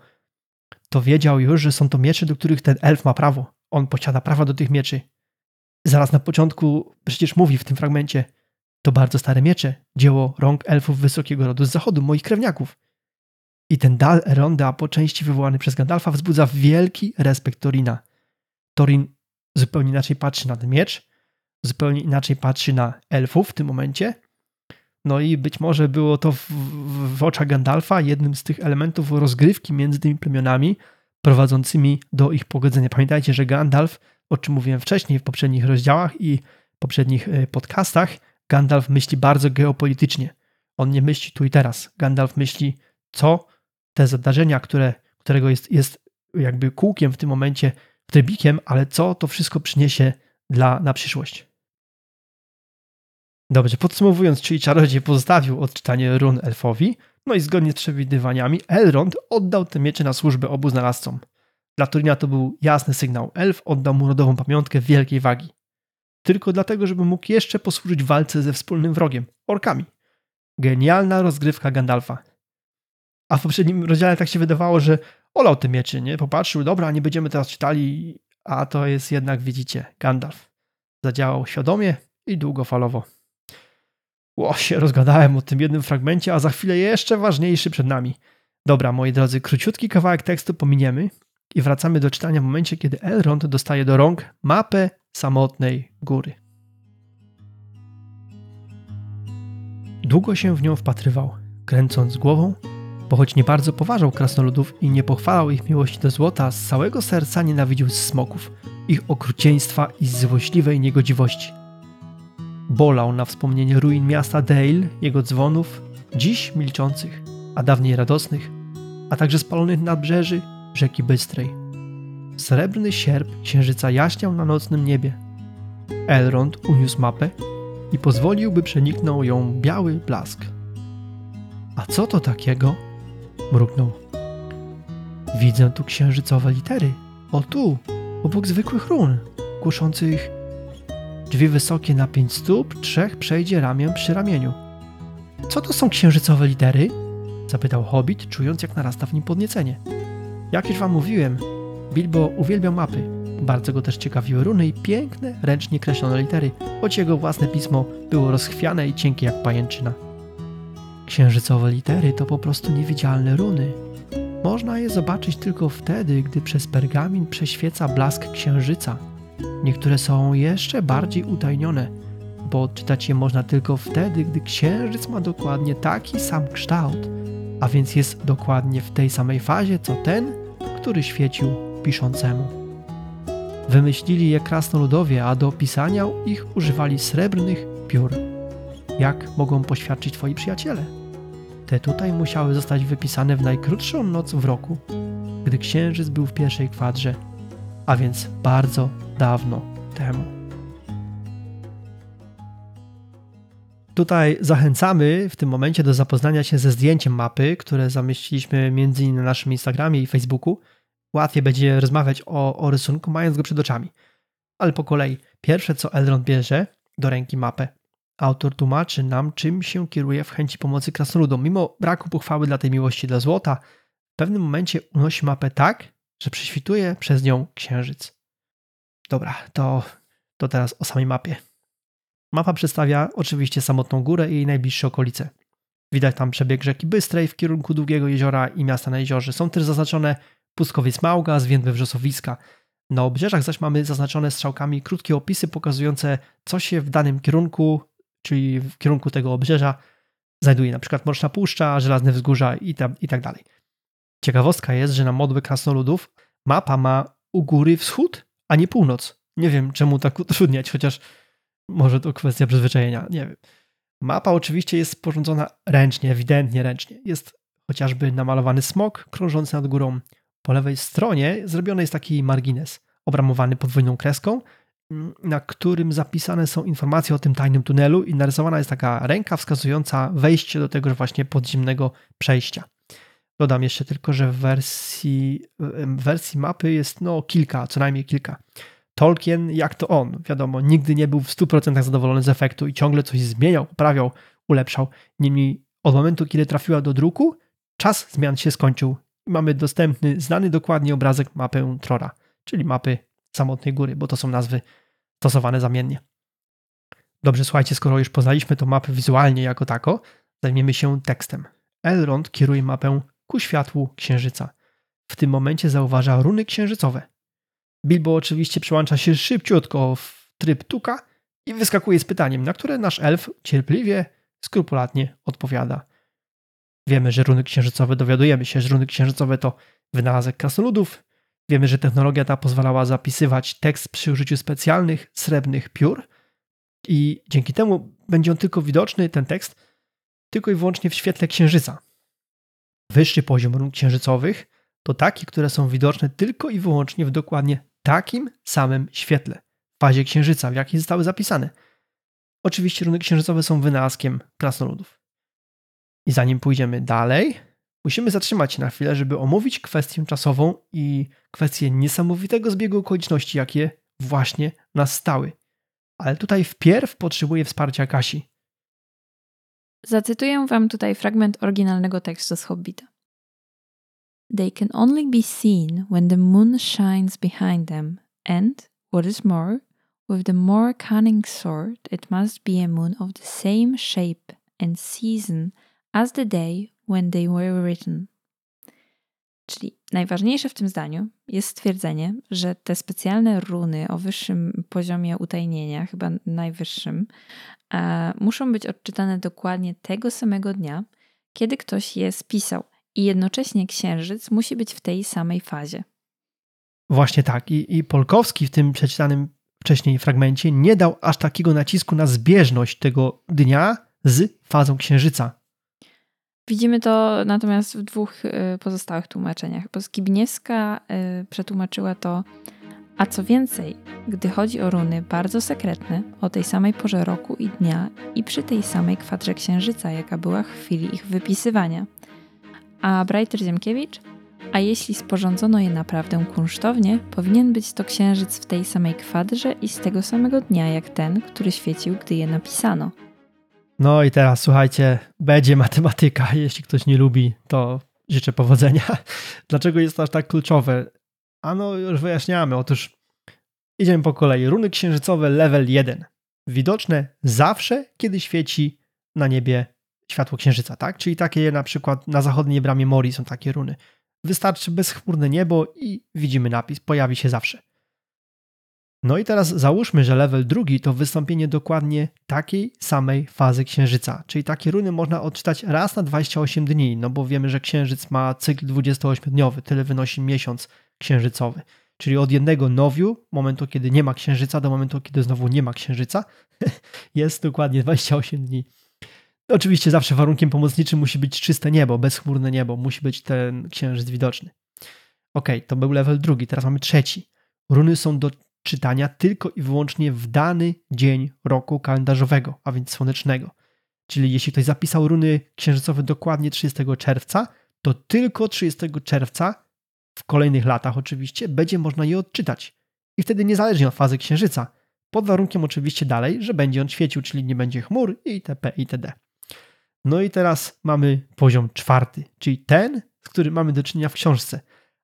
to wiedział już, że są to miecze, do których ten elf ma prawo. On posiada prawa do tych mieczy. Zaraz na początku przecież mówi w tym fragmencie, to bardzo stare miecze, dzieło rąk elfów wysokiego rodu z zachodu, moich krewniaków. I ten dal Eronda, po części wywołany przez Gandalfa, wzbudza wielki respekt Torina. Torin zupełnie inaczej patrzy na ten miecz, zupełnie inaczej patrzy na elfów w tym momencie. No i być może było to w, w, w oczach Gandalfa jednym z tych elementów rozgrywki między tymi plemionami, prowadzącymi do ich pogodzenia. Pamiętajcie, że Gandalf, o czym mówiłem wcześniej w poprzednich rozdziałach i poprzednich e, podcastach, Gandalf myśli bardzo geopolitycznie. On nie myśli tu i teraz. Gandalf myśli, co te zdarzenia, które, którego jest, jest jakby kółkiem w tym momencie, trybikiem, ale co to wszystko przyniesie dla, na przyszłość. Dobrze, podsumowując, czyli czarodziej pozostawił odczytanie run elfowi, no i zgodnie z przewidywaniami Elrond oddał te miecze na służbę obu znalazcom. Dla Turina to był jasny sygnał. Elf oddał mu rodową pamiątkę wielkiej wagi. Tylko dlatego, żeby mógł jeszcze posłużyć walce ze wspólnym wrogiem, orkami. Genialna rozgrywka Gandalfa. A w poprzednim rozdziale tak się wydawało, że olał te mieczy, nie? Popatrzył, dobra, nie będziemy teraz czytali, a to jest jednak, widzicie, Gandalf. Zadziałał świadomie i długofalowo. Ło, się rozgadałem o tym jednym fragmencie, a za chwilę jeszcze ważniejszy przed nami. Dobra, moi drodzy, króciutki kawałek tekstu pominiemy i wracamy do czytania w momencie, kiedy Elrond dostaje do rąk mapę samotnej góry. Długo się w nią wpatrywał, kręcąc głową bo choć nie bardzo poważał krasnoludów i nie pochwalał ich miłości do złota, z całego serca nienawidził smoków, ich okrucieństwa i złośliwej niegodziwości. Bolał na wspomnienie ruin miasta Dale, jego dzwonów, dziś milczących, a dawniej radosnych, a także spalonych nadbrzeży rzeki Bystrej. Srebrny sierp księżyca jaśniał na nocnym niebie. Elrond uniósł mapę i pozwolił, by przeniknął ją biały blask. A co to takiego? mruknął. Widzę tu księżycowe litery. O tu, obok zwykłych run, głoszących drzwi wysokie na pięć stóp, trzech przejdzie ramię przy ramieniu. Co to są księżycowe litery? Zapytał Hobbit, czując jak narasta w nim podniecenie. Jak już wam mówiłem, Bilbo uwielbiał mapy. Bardzo go też ciekawiły runy i piękne, ręcznie kreślone litery, choć jego własne pismo było rozchwiane i cienkie jak pajęczyna. Księżycowe litery to po prostu niewidzialne runy. Można je zobaczyć tylko wtedy, gdy przez pergamin prześwieca blask księżyca. Niektóre są jeszcze bardziej utajnione, bo odczytać je można tylko wtedy, gdy księżyc ma dokładnie taki sam kształt, a więc jest dokładnie w tej samej fazie co ten, który świecił piszącemu. Wymyślili je krasnoludowie, a do opisania ich używali srebrnych piór. Jak mogą poświadczyć twoi przyjaciele? Te tutaj musiały zostać wypisane w najkrótszą noc w roku, gdy księżyc był w pierwszej kwadrze, a więc bardzo dawno temu. Tutaj zachęcamy w tym momencie do zapoznania się ze zdjęciem mapy, które zamieściliśmy m.in. na naszym Instagramie i Facebooku. Łatwiej będzie rozmawiać o, o rysunku, mając go przed oczami. Ale po kolei, pierwsze co Elrond bierze do ręki mapę Autor tłumaczy nam, czym się kieruje w chęci pomocy krasnoludom. Mimo braku pochwały dla tej miłości dla złota, w pewnym momencie unosi mapę tak, że prześwituje przez nią księżyc. Dobra, to, to teraz o samej mapie. Mapa przedstawia oczywiście samotną górę i jej najbliższe okolice. Widać tam przebieg rzeki Bystrej w kierunku Długiego Jeziora i miasta na jeziorze. Są też zaznaczone Pustkowiec Małga, Zwiędłe Wrzosowiska. Na obrzeżach zaś mamy zaznaczone strzałkami krótkie opisy pokazujące, co się w danym kierunku czyli w kierunku tego obrzeża, znajduje na przykład Mroczna Puszcza, Żelazne Wzgórza i, tam, i tak. Ciekawostka jest, że na modłę krasnoludów mapa ma u góry wschód a nie północ. Nie wiem, czemu tak utrudniać, chociaż może to kwestia przyzwyczajenia, nie wiem. Mapa oczywiście jest sporządzona ręcznie, ewidentnie ręcznie. Jest chociażby namalowany smok krążący nad górą. Po lewej stronie zrobiony jest taki margines, obramowany podwójną kreską, mm, na którym zapisane są informacje o tym tajnym tunelu i narysowana jest taka ręka wskazująca wejście do tego właśnie podziemnego przejścia. Dodam jeszcze tylko, że w wersji, w wersji mapy jest no kilka, co najmniej kilka. Tolkien, jak to on, wiadomo, nigdy nie był w 100% zadowolony z efektu i ciągle coś zmieniał, poprawiał, ulepszał. Niemniej od momentu, kiedy trafiła do druku, czas zmian się skończył i mamy dostępny, znany dokładnie obrazek mapy Trora, czyli mapy samotnej góry, bo to są nazwy stosowane zamiennie. Dobrze, słuchajcie, skoro już poznaliśmy tą mapę wizualnie jako tako, zajmiemy się tekstem. Elrond kieruje mapę ku światłu księżyca. W tym momencie zauważa runy księżycowe. Bilbo oczywiście przełącza się szybciutko w tryb tuka i wyskakuje z pytaniem, na które nasz elf cierpliwie, skrupulatnie odpowiada. Wiemy, że runy księżycowe, dowiadujemy się, że runy księżycowe to wynalazek krasnoludów. Wiemy, że technologia ta pozwalała zapisywać tekst przy użyciu specjalnych srebrnych piór i dzięki temu będzie on tylko widoczny, ten tekst, tylko i wyłącznie w świetle księżyca. Wyższy poziom run księżycowych to takie, które są widoczne tylko i wyłącznie w dokładnie takim samym świetle, w fazie księżyca, w jakiej zostały zapisane. Oczywiście runy księżycowe są wynalazkiem krasnoludów. I zanim pójdziemy dalej, musimy zatrzymać się na chwilę, żeby omówić kwestię czasową i kwestię niesamowitego zbiegu okoliczności, jakie właśnie nastały. Ale tutaj wpierw potrzebuję wsparcia Kasi. Zacytuję wam tutaj fragment oryginalnego tekstu z Hobbita. They can only be seen when the moon shines behind them, and, what is more, with the more cunning sort, it must be a moon of the same shape and season as the day when they were written. Czyli najważniejsze w tym zdaniu jest stwierdzenie, że te specjalne runy o wyższym poziomie utajnienia, chyba najwyższym, e, muszą być odczytane dokładnie tego samego dnia, kiedy ktoś je spisał, i jednocześnie księżyc musi być w tej samej fazie. Właśnie tak. I, I Polkowski w tym przeczytanym wcześniej fragmencie nie dał aż takiego nacisku na zbieżność tego dnia z fazą księżyca. Widzimy to natomiast w dwóch y, pozostałych tłumaczeniach, bo Skibniewska y, przetłumaczyła to, a co więcej, gdy chodzi o runy bardzo sekretne, o tej samej porze roku i dnia i przy tej samej kwadrze księżyca, jaka była w chwili ich wypisywania. A Brajter Ziemkiewicz? A jeśli sporządzono je naprawdę kunsztownie, powinien być to księżyc w tej samej kwadrze i z tego samego dnia jak ten, który świecił, gdy je napisano. No i teraz słuchajcie, będzie matematyka. Jeśli ktoś nie lubi, to życzę powodzenia. Dlaczego jest to aż tak kluczowe? Ano, już wyjaśniamy. Otóż idziemy po kolei. Runy księżycowe level 1. Widoczne zawsze, kiedy świeci na niebie światło księżyca, tak? Czyli takie na przykład na zachodniej bramie Mori są takie runy. Wystarczy bezchmurne niebo i widzimy napis, pojawi się zawsze. No i teraz załóżmy, że level drugi to wystąpienie dokładnie takiej samej fazy księżyca, czyli takie runy można odczytać raz na 28 dni, no bo wiemy, że księżyc ma cykl 28-dniowy, tyle wynosi miesiąc księżycowy. Czyli od jednego nowiu, momentu kiedy nie ma księżyca, do momentu kiedy znowu nie ma księżyca, jest dokładnie 28 dni. Oczywiście zawsze warunkiem pomocniczym musi być czyste niebo, bezchmurne niebo, musi być ten księżyc widoczny. Ok, to był level drugi, teraz mamy trzeci. Runy są do czytania tylko i wyłącznie w dany dzień roku kalendarzowego, a więc słonecznego. Czyli jeśli ktoś zapisał runy księżycowe dokładnie 30 czerwca, to tylko 30 czerwca, w kolejnych latach oczywiście, będzie można je odczytać. I wtedy niezależnie od fazy księżyca. Pod warunkiem oczywiście dalej, że będzie on świecił, czyli nie będzie chmur itp. itd. No i teraz mamy poziom czwarty, czyli ten, z którym mamy do czynienia w książce,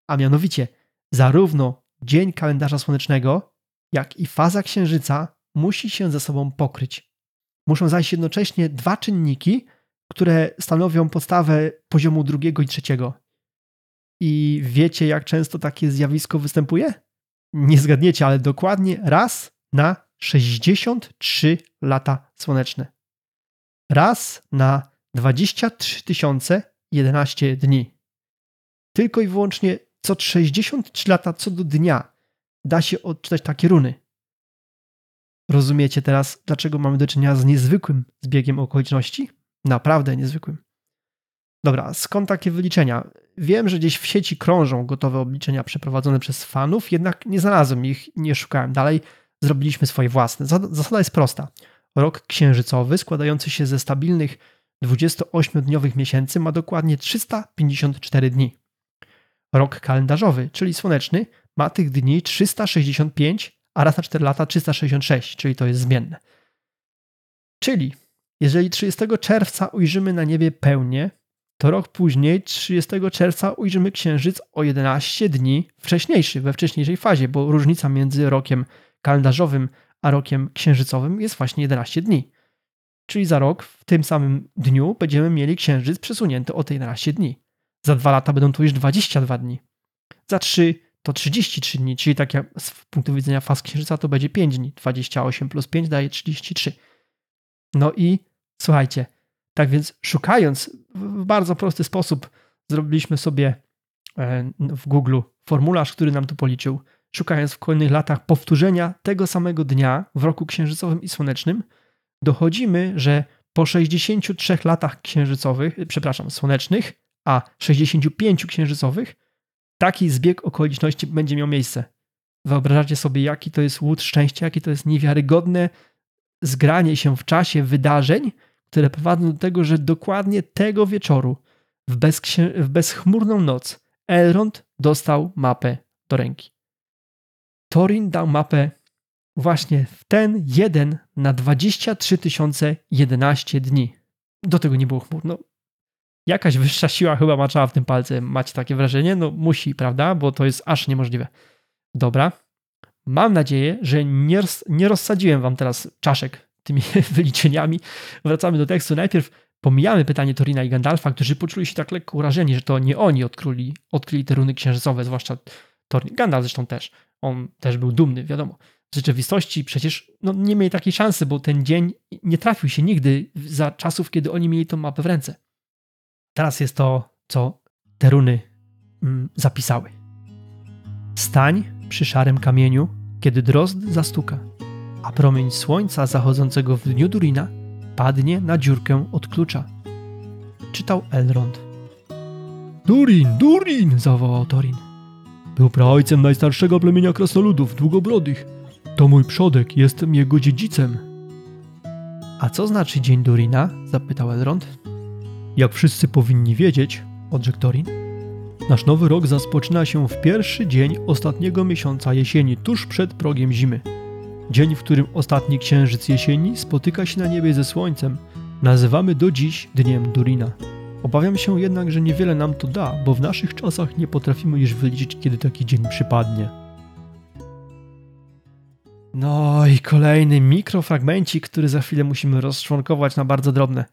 a mianowicie zarówno dzień kalendarza słonecznego, jak i faza księżyca musi się ze sobą pokryć. Muszą zajść jednocześnie dwa czynniki, które stanowią podstawę poziomu drugiego i trzeciego. I wiecie, jak często takie zjawisko występuje? Nie zgadniecie, ale dokładnie raz na 63 lata słoneczne. Raz na 23 011 dni. Tylko i wyłącznie co 63 lata co do dnia da się odczytać takie runy. Rozumiecie teraz, dlaczego mamy do czynienia z niezwykłym zbiegiem okoliczności? Naprawdę niezwykłym. Dobra, skąd takie wyliczenia? Wiem, że gdzieś w sieci krążą gotowe obliczenia przeprowadzone przez fanów, jednak nie znalazłem ich, nie szukałem dalej. Zrobiliśmy swoje własne. Zasada jest prosta. Rok księżycowy, składający się ze stabilnych 28-dniowych miesięcy, ma dokładnie 354 dni. Rok kalendarzowy, czyli słoneczny, ma tych dni 365, a raz na 4 lata 366, czyli to jest zmienne. Czyli jeżeli 30 czerwca ujrzymy na niebie pełnię, to rok później, 30 czerwca, ujrzymy księżyc o 11 dni wcześniejszy, we wcześniejszej fazie, bo różnica między rokiem kalendarzowym a rokiem księżycowym jest właśnie 11 dni. Czyli za rok, w tym samym dniu, będziemy mieli księżyc przesunięty o te 11 dni. Za dwa lata będą to już 22 dni. Za trzy to 33 dni, czyli tak jak z punktu widzenia faz księżyca to będzie 5 dni. 28 plus 5 daje 33. No i słuchajcie, tak więc szukając w bardzo prosty sposób, zrobiliśmy sobie e, w Google formularz, który nam to policzył. Szukając w kolejnych latach powtórzenia tego samego dnia w roku księżycowym i słonecznym, dochodzimy, że po 63 latach księżycowych, przepraszam, słonecznych, a 65 księżycowych, taki zbieg okoliczności będzie miał miejsce. Wyobrażacie sobie, jaki to jest łód szczęścia, jakie to jest niewiarygodne zgranie się w czasie wydarzeń, które prowadzą do tego, że dokładnie tego wieczoru, w, bezksię- w bezchmurną noc, Elrond dostał mapę do ręki. Torin dał mapę właśnie w ten jeden na 23 011 dni. Do tego nie było chmur. No, jakaś wyższa siła chyba maczała w tym palce. Macie takie wrażenie? No musi, prawda? Bo to jest aż niemożliwe. Dobra. Mam nadzieję, że nie, nie rozsadziłem wam teraz czaszek tymi wyliczeniami. Wracamy do tekstu. Najpierw pomijamy pytanie Torina i Gandalfa, którzy poczuli się tak lekko urażeni, że to nie oni odkryli, odkryli te runy księżycowe, zwłaszcza Torin. Gandalf zresztą też. On też był dumny, wiadomo. W rzeczywistości przecież no, nie mieli takiej szansy, bo ten dzień nie trafił się nigdy za czasów, kiedy oni mieli tą mapę w ręce. Teraz jest to, co te runy mm, zapisały. Stań przy szarym kamieniu, kiedy drozd zastuka a promień słońca zachodzącego w dniu Durina padnie na dziurkę od klucza. Czytał Elrond. Durin, Durin! zawołał Torin. Był praojcem najstarszego plemienia krasnoludów, długobrodych. To mój przodek, jestem jego dziedzicem. A co znaczy Dzień Durina? zapytał Elrond. Jak wszyscy powinni wiedzieć, odrzekł Torin, nasz nowy rok rozpoczyna się w pierwszy dzień ostatniego miesiąca jesieni, tuż przed progiem zimy. Dzień, w którym ostatni księżyc jesieni spotyka się na niebie ze słońcem, nazywamy do dziś Dniem Durina. Obawiam się jednak, że niewiele nam to da, bo w naszych czasach nie potrafimy już wyliczyć, kiedy taki dzień przypadnie. No i kolejny mikrofragmencik, który za chwilę musimy rozczłonkować na bardzo drobne.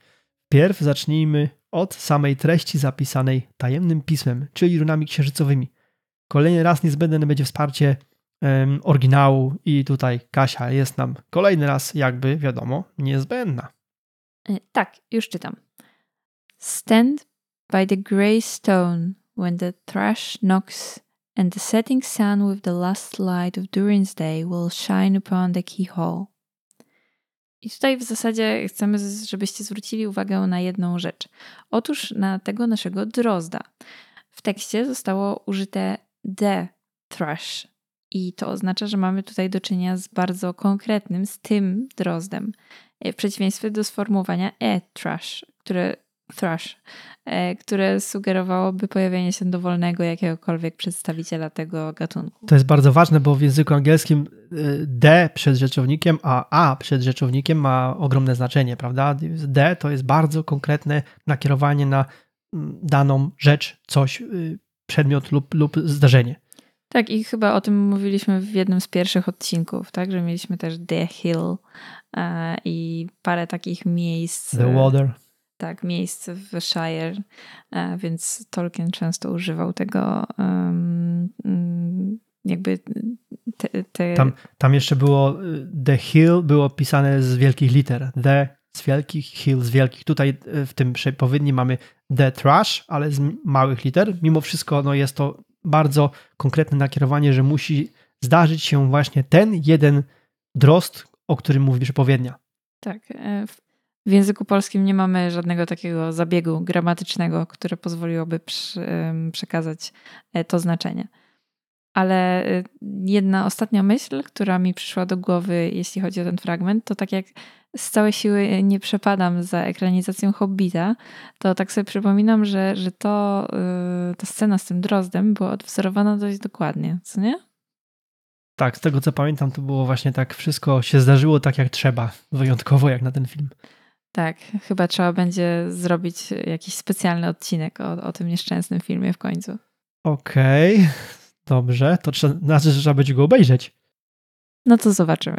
Pierw zacznijmy od samej treści zapisanej tajemnym pismem, czyli runami księżycowymi. Kolejny raz niezbędne będzie wsparcie oryginału i tutaj Kasia jest nam kolejny raz jakby, wiadomo, niezbędna. E, tak, już czytam. Stand by the grey stone when the thrush knocks and the setting sun with the last light of Durin's day will shine upon the keyhole. I tutaj w zasadzie chcemy, żebyście zwrócili uwagę na jedną rzecz. Otóż na tego naszego drozda. W tekście zostało użyte the thrush, i to oznacza, że mamy tutaj do czynienia z bardzo konkretnym, z tym drozdem. E, w przeciwieństwie do sformułowania e-trash, które, thrush, e, które sugerowałoby pojawienie się dowolnego jakiegokolwiek przedstawiciela tego gatunku. To jest bardzo ważne, bo w języku angielskim e, D przed rzeczownikiem, a A przed rzeczownikiem ma ogromne znaczenie, prawda? D to jest bardzo konkretne nakierowanie na mm, daną rzecz, coś, y, przedmiot lub, lub zdarzenie. Tak, i chyba o tym mówiliśmy w jednym z pierwszych odcinków, tak, że mieliśmy też The Hill e, i parę takich miejsc. The Water. Tak, miejsc w Shire, e, więc Tolkien często używał tego um, jakby te, te... Tam, tam jeszcze było y, The Hill było pisane z wielkich liter. The z wielkich, Hill z wielkich. Tutaj y, w tym przepowiedni mamy The Trash, ale z małych liter. Mimo wszystko no, jest to bardzo konkretne nakierowanie, że musi zdarzyć się właśnie ten jeden drost, o którym mówi przepowiednia. Tak. W języku polskim nie mamy żadnego takiego zabiegu gramatycznego, które pozwoliłoby przekazać e, to znaczenie. Ale e, jedna ostatnia myśl, która mi przyszła do głowy, jeśli chodzi o ten fragment, to tak jak z całej siły nie przepadam za ekranizacją Hobbita, to tak sobie przypominam, że, że to, y, ta scena z tym drozdem była odwzorowana dość dokładnie, co nie? Tak, z tego co pamiętam, to było właśnie tak, wszystko się zdarzyło tak jak trzeba, wyjątkowo jak na ten film. Tak, chyba trzeba będzie zrobić jakiś specjalny odcinek o, o tym nieszczęsnym filmie w końcu. Okej, dobrze, to trzeba, znaczy, że trzeba będzie go obejrzeć. No to zobaczymy.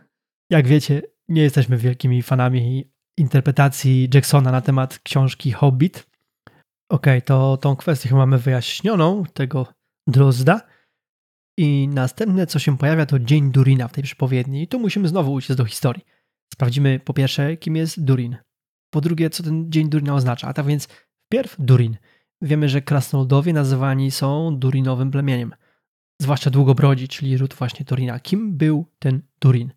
Jak wiecie, nie jesteśmy wielkimi fanami interpretacji Jacksona na temat książki Hobbit. Okej, to tą kwestię chyba mamy wyjaśnioną, tego drozda. I następne, co się pojawia, to Dzień Durina w tej przepowiedni. I tu musimy znowu uciec do historii. Sprawdzimy po pierwsze, kim jest Durin. Po drugie, co ten Dzień Durina oznacza. A tak więc wpierw Durin. Wiemy, że krasnoludowie nazywani są Durinowym plemieniem. Zwłaszcza długobrodzi, czyli ród właśnie Durina. Kim był ten Durin?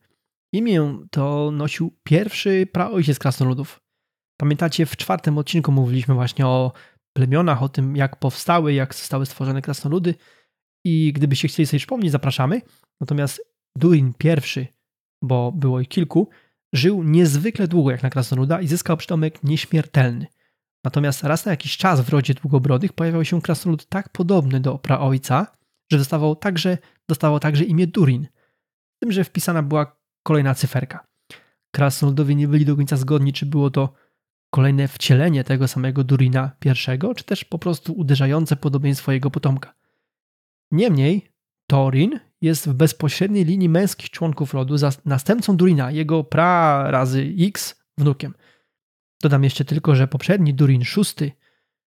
Imię to nosił pierwszy praojciec krasnoludów. Pamiętacie, w czwartym odcinku mówiliśmy właśnie o plemionach, o tym, jak powstały, jak zostały stworzone krasnoludy. I gdybyście chcieli sobie przypomnieć, zapraszamy. Natomiast Durin pierwszy, bo było ich kilku, żył niezwykle długo jak na krasnoluda i zyskał przydomek nieśmiertelny. Natomiast raz na jakiś czas w rodzie długobrodych pojawiał się krasnolud tak podobny do praojca, że dostawał także, dostawał także imię Durin. Z tym, że wpisana była kolejna cyferka. Krasnoludowie nie byli do końca zgodni, czy było to kolejne wcielenie tego samego Durina I, czy też po prostu uderzające podobieństwo jego potomka. Niemniej Torin jest w bezpośredniej linii męskich członków rodu następcą Durina, jego pra razy X wnukiem. Dodam jeszcze tylko, że poprzedni Durin VI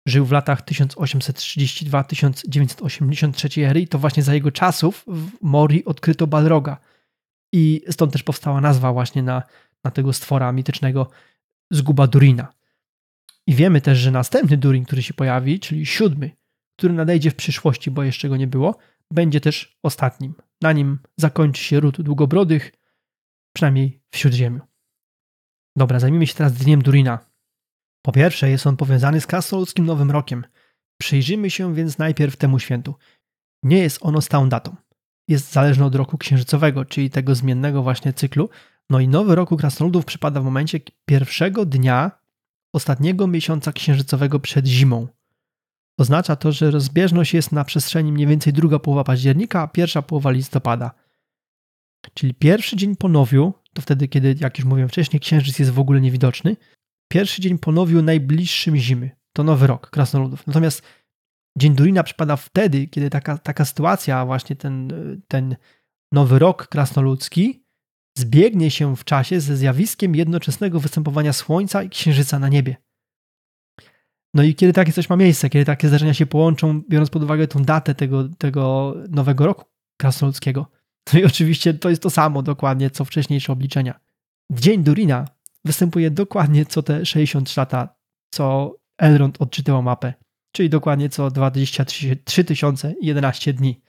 żył w latach 1832-1983 ery i to właśnie za jego czasów w Mori odkryto Balroga. I stąd też powstała nazwa właśnie na, na tego stwora mitycznego zguba Durina. I wiemy też, że następny Durin, który się pojawi, czyli siódmy, który nadejdzie w przyszłości, bo jeszcze go nie było, będzie też ostatnim. Na nim zakończy się ród długobrodych, przynajmniej w Śródziemiu. Dobra, zajmijmy się teraz Dniem Durina. Po pierwsze, jest on powiązany z krasnoludzkim Nowym Rokiem. Przyjrzyjmy się więc najpierw temu świętu. Nie jest ono stałą datą. Jest zależny od roku księżycowego, czyli tego zmiennego właśnie cyklu. No i Nowy Rok u krasnoludów przypada w momencie pierwszego dnia ostatniego miesiąca księżycowego przed zimą. Oznacza to, że rozbieżność jest na przestrzeni mniej więcej druga połowa października, a pierwsza połowa listopada. Czyli pierwszy dzień po nowiu, to wtedy, kiedy, jak już mówiłem wcześniej, księżyc jest w ogóle niewidoczny, pierwszy dzień po nowiu najbliższym zimy. To nowy rok krasnoludów. Natomiast dzień Durina przypada wtedy, kiedy taka, taka sytuacja, właśnie ten, ten nowy rok krasnoludzki, zbiegnie się w czasie ze zjawiskiem jednoczesnego występowania Słońca i Księżyca na niebie. No i kiedy takie coś ma miejsce, kiedy takie zdarzenia się połączą, biorąc pod uwagę tą datę tego, tego nowego roku krasnoludzkiego, no i oczywiście to jest to samo dokładnie, co wcześniejsze obliczenia. Dzień Durina występuje dokładnie co te 63 lata, co Elrond odczytywał mapę, czyli dokładnie co 23 011 dni.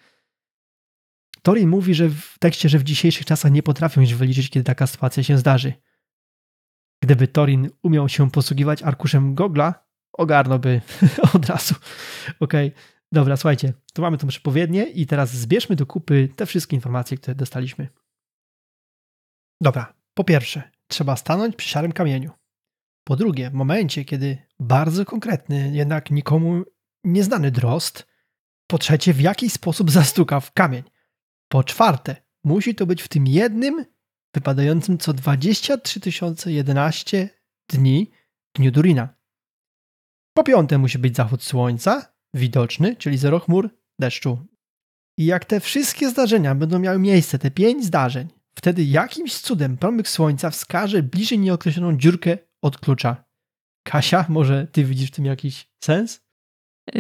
Torin mówi, że w tekście, że w dzisiejszych czasach nie potrafią już wyliczyć, kiedy taka sytuacja się zdarzy. Gdyby Torin umiał się posługiwać arkuszem Gogla, ogarnąłby od razu. Okej, okay. dobra, słuchajcie, to mamy tą przepowiednię i teraz zbierzmy do kupy te wszystkie informacje, które dostaliśmy. Dobra, po pierwsze, trzeba stanąć przy szarym kamieniu. Po drugie, w momencie, kiedy bardzo konkretny, jednak nikomu nieznany drost, po trzecie, w jakiś sposób zastuka w kamień. Po czwarte, musi to być w tym jednym, wypadającym co 23 011 dni dniu Durina. Po piąte musi być zachód słońca, widoczny, czyli zero chmur, deszczu. I jak te wszystkie zdarzenia będą miały miejsce, te pięć zdarzeń, wtedy jakimś cudem promyk słońca wskaże bliżej nieokreśloną dziurkę od klucza. Kasia, może ty widzisz w tym jakiś sens?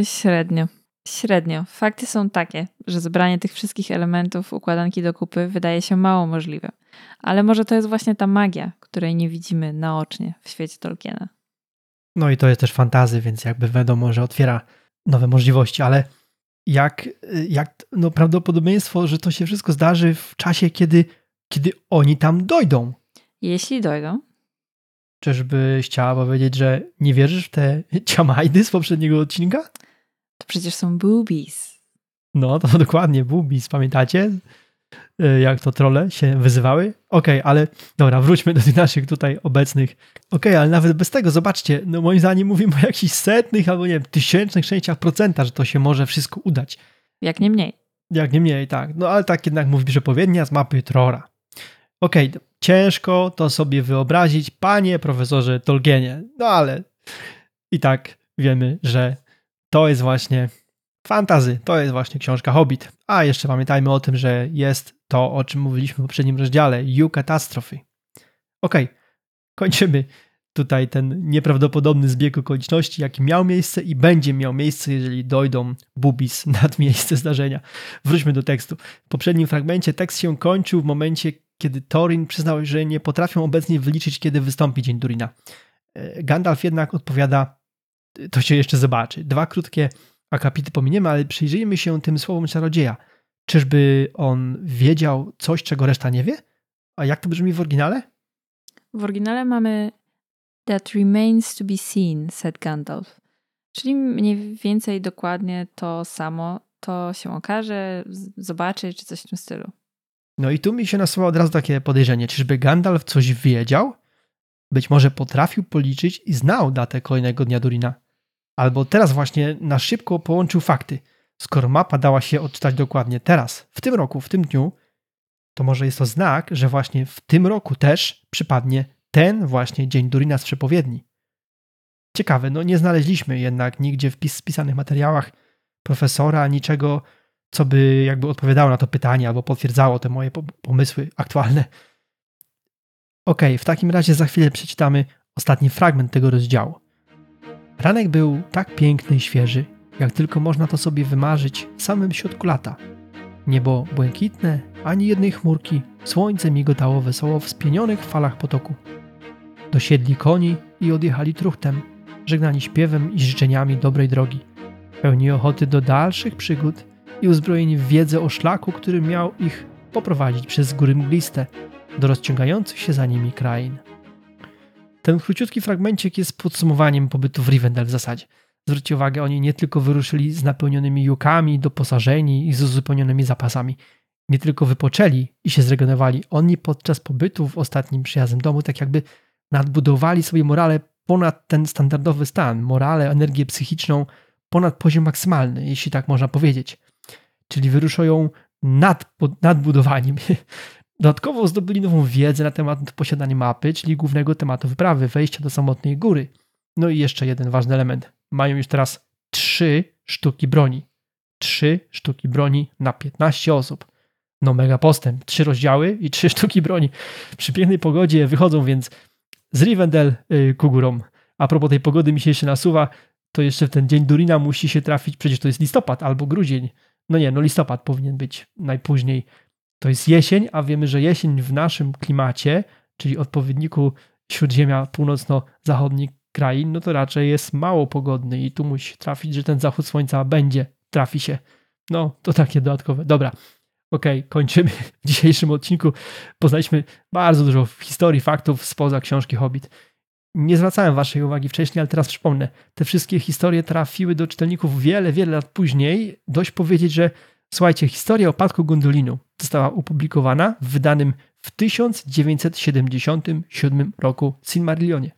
Średnio. Średnio. Fakty są takie, że zebranie tych wszystkich elementów układanki do kupy wydaje się mało możliwe. Ale może to jest właśnie ta magia, której nie widzimy naocznie w świecie Tolkiena. No i to jest też fantazy, więc jakby wiadomo, że otwiera nowe możliwości, ale jak, jak no, prawdopodobieństwo, że to się wszystko zdarzy w czasie, kiedy, kiedy oni tam dojdą. Jeśli dojdą. Czyżbyś chciała powiedzieć, że nie wierzysz w te ciamajdy z poprzedniego odcinka? To przecież są boobies. No, to dokładnie, boobies, pamiętacie? E, jak to trole się wyzywały? Okej, okay, ale dobra, wróćmy do tych naszych tutaj obecnych. Okej, okay, ale nawet bez tego, zobaczcie, no moim zdaniem mówimy o jakichś setnych albo nie wiem, tysięcznych częściach procenta, że to się może wszystko udać. Jak nie mniej. Jak nie mniej, tak. No ale tak jednak mówi przepowiednia z mapy Trora. Okej, okay, ciężko to sobie wyobrazić, panie profesorze Tolkienie, no ale i tak wiemy, że to jest właśnie fantazy, to jest właśnie książka Hobbit. A jeszcze pamiętajmy o tym, że jest to, o czym mówiliśmy w poprzednim rozdziale, You Catastrophe. Okej, okay, kończymy tutaj ten nieprawdopodobny zbieg okoliczności, jaki miał miejsce i będzie miał miejsce, jeżeli dojdą bubis nad miejsce zdarzenia. Wróćmy do tekstu. W poprzednim fragmencie tekst się kończył w momencie, kiedy Thorin przyznał, że nie potrafią obecnie wyliczyć, kiedy wystąpi Dzień Durina. E, Gandalf jednak odpowiada, to się jeszcze zobaczy. Dwa krótkie akapity pominiemy, ale przyjrzyjmy się tym słowom czarodzieja. Czyżby on wiedział coś, czego reszta nie wie? A jak to brzmi w oryginale? W oryginale mamy That remains to be seen, said Gandalf. Czyli mniej więcej dokładnie to samo. To się okaże, zobaczy, czy coś w tym stylu. No i tu mi się nasuwa od razu takie podejrzenie. Czyżby Gandalf coś wiedział? Być może potrafił policzyć i znał datę kolejnego dnia Durina. Albo teraz właśnie na szybko połączył fakty. Skoro mapa dała się odczytać dokładnie teraz, w tym roku, w tym dniu, to może jest to znak, że właśnie w tym roku też przypadnie ten właśnie dzień Durina z przepowiedni. Ciekawe, no nie znaleźliśmy jednak nigdzie w spisanych materiałach profesora niczego, co by jakby odpowiadało na to pytanie albo potwierdzało te moje pomysły aktualne. Ok, w takim razie za chwilę przeczytamy ostatni fragment tego rozdziału. Ranek był tak piękny i świeży, jak tylko można to sobie wymarzyć w samym środku lata. Niebo błękitne, ani jednej chmurki, słońce migotało wesoło w spienionych falach potoku. Dosiedli koni i odjechali truchtem, żegnani śpiewem i życzeniami dobrej drogi, pełni ochoty do dalszych przygód i uzbrojeni w wiedzę o szlaku, który miał ich poprowadzić przez góry mgliste do rozciągających się za nimi krain. Ten króciutki fragmencik jest podsumowaniem pobytu w Rivendell w zasadzie. Zwróćcie uwagę, oni nie tylko wyruszyli z napełnionymi jukami, doposażeni i z uzupełnionymi zapasami. Nie tylko wypoczęli i się zregenerowali, oni podczas pobytu w ostatnim przyjazdem domu tak jakby nadbudowali sobie morale ponad ten standardowy stan, morale, energię psychiczną ponad poziom maksymalny, jeśli tak można powiedzieć. Czyli wyruszają nad, nadbudowani. Dodatkowo zdobyli nową wiedzę na temat posiadania mapy, czyli głównego tematu wyprawy, wejścia do samotnej góry. No i jeszcze jeden ważny element. Mają już teraz trzy sztuki broni. Trzy sztuki broni na 15 osób. No mega postęp. Trzy rozdziały i trzy sztuki broni. Przy pięknej pogodzie wychodzą więc z Rivendell yy, ku górom. A propos tej pogody mi się jeszcze nasuwa, to jeszcze w ten dzień Durina musi się trafić, przecież to jest listopad albo grudzień. No nie, no listopad powinien być najpóźniej. To jest jesień, a wiemy, że jesień w naszym klimacie, czyli odpowiedniku śródziemia północno-zachodni krain, no to raczej jest mało pogodny i tu musi trafić, że ten zachód słońca będzie, trafi się. No, to takie dodatkowe. Dobra, okej, okay, kończymy w dzisiejszym odcinku. Poznaliśmy bardzo dużo historii, faktów spoza książki Hobbit. Nie zwracałem waszej uwagi wcześniej, ale teraz przypomnę. Te wszystkie historie trafiły do czytelników wiele, wiele lat później. Dość powiedzieć, że słuchajcie, historia o upadku Gondolinu została opublikowana w wydanym w 1977 roku Silmarillionie.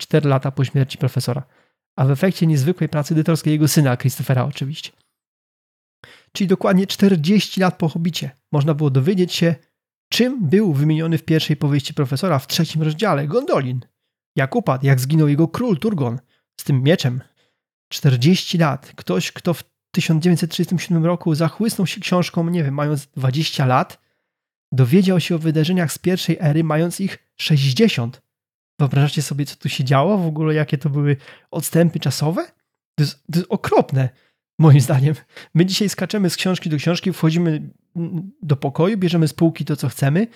Cztery lata po śmierci profesora. A w efekcie niezwykłej pracy edytorskiej jego syna, Christophera oczywiście. Czyli dokładnie 40 lat po Hobicie można było dowiedzieć się, czym był wymieniony w pierwszej powieści profesora w trzecim rozdziale Gondolin. Jak upadł, jak zginął jego król Turgon z tym mieczem. 40 lat. Ktoś, kto w 1937 roku zachłysnął się książką, nie wiem, mając 20 lat, dowiedział się o wydarzeniach z pierwszej ery, mając ich 60. Wyobrażacie sobie, co tu się działo? W ogóle jakie to były odstępy czasowe? To jest, to jest okropne, moim zdaniem. My dzisiaj skaczemy z książki do książki, wchodzimy do pokoju, bierzemy z półki to, co chcemy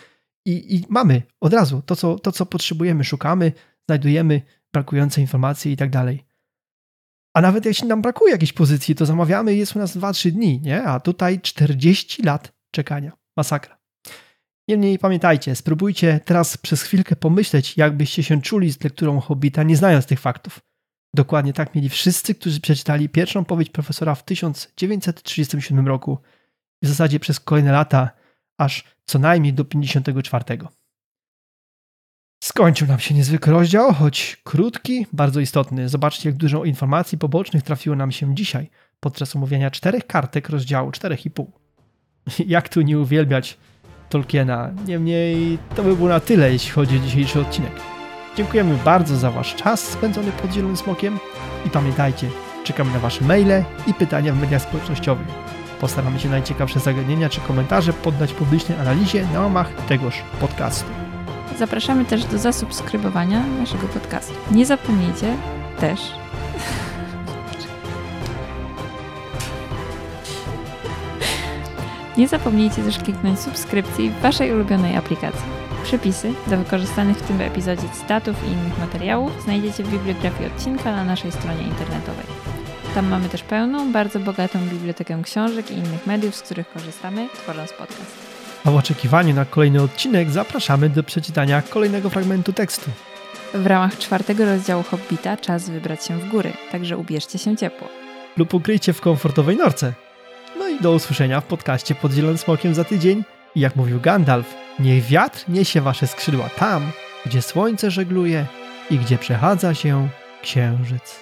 i, i mamy od razu to co, to, co potrzebujemy, szukamy, znajdujemy brakujące informacje i tak dalej. A nawet jeśli nam brakuje jakiejś pozycji, to zamawiamy i jest u nas 2-3 dni, nie? A tutaj 40 lat czekania. Masakra. Niemniej pamiętajcie, spróbujcie teraz przez chwilkę pomyśleć, jakbyście się czuli z lekturą Hobbita, nie znając tych faktów. Dokładnie tak mieli wszyscy, którzy przeczytali pierwszą powieść profesora w 1937 roku w zasadzie przez kolejne lata, aż co najmniej do 54. Skończył nam się niezwykły rozdział, choć krótki, bardzo istotny. Zobaczcie, jak dużo informacji pobocznych trafiło nam się dzisiaj podczas omawiania czterech kartek rozdziału 4,5. Jak tu nie uwielbiać Tolkiena? Niemniej to by było na tyle, jeśli chodzi o dzisiejszy odcinek. Dziękujemy bardzo za Wasz czas spędzony pod Zielonym Smokiem i pamiętajcie, czekamy na Wasze maile i pytania w mediach społecznościowych. Postaramy się najciekawsze zagadnienia czy komentarze poddać publicznej analizie na łamach tegoż podcastu. Zapraszamy też do zasubskrybowania naszego podcastu. Nie zapomnijcie też. Nie zapomnijcie też kliknąć subskrypcji w Waszej ulubionej aplikacji. Przepisy do wykorzystanych w tym epizodzie cytatów i innych materiałów znajdziecie w bibliografii odcinka na naszej stronie internetowej. Tam mamy też pełną, bardzo bogatą bibliotekę książek i innych mediów, z których korzystamy, tworząc podcast. A w oczekiwaniu na kolejny odcinek zapraszamy do przeczytania kolejnego fragmentu tekstu. W ramach czwartego rozdziału Hobbita czas wybrać się w góry, także ubierzcie się ciepło. Lub ukryjcie w komfortowej norce. No i do usłyszenia w podcaście pod Zielonym Smokiem za tydzień. I jak mówił Gandalf, niech wiatr niesie wasze skrzydła tam, gdzie słońce żegluje i gdzie przechadza się księżyc.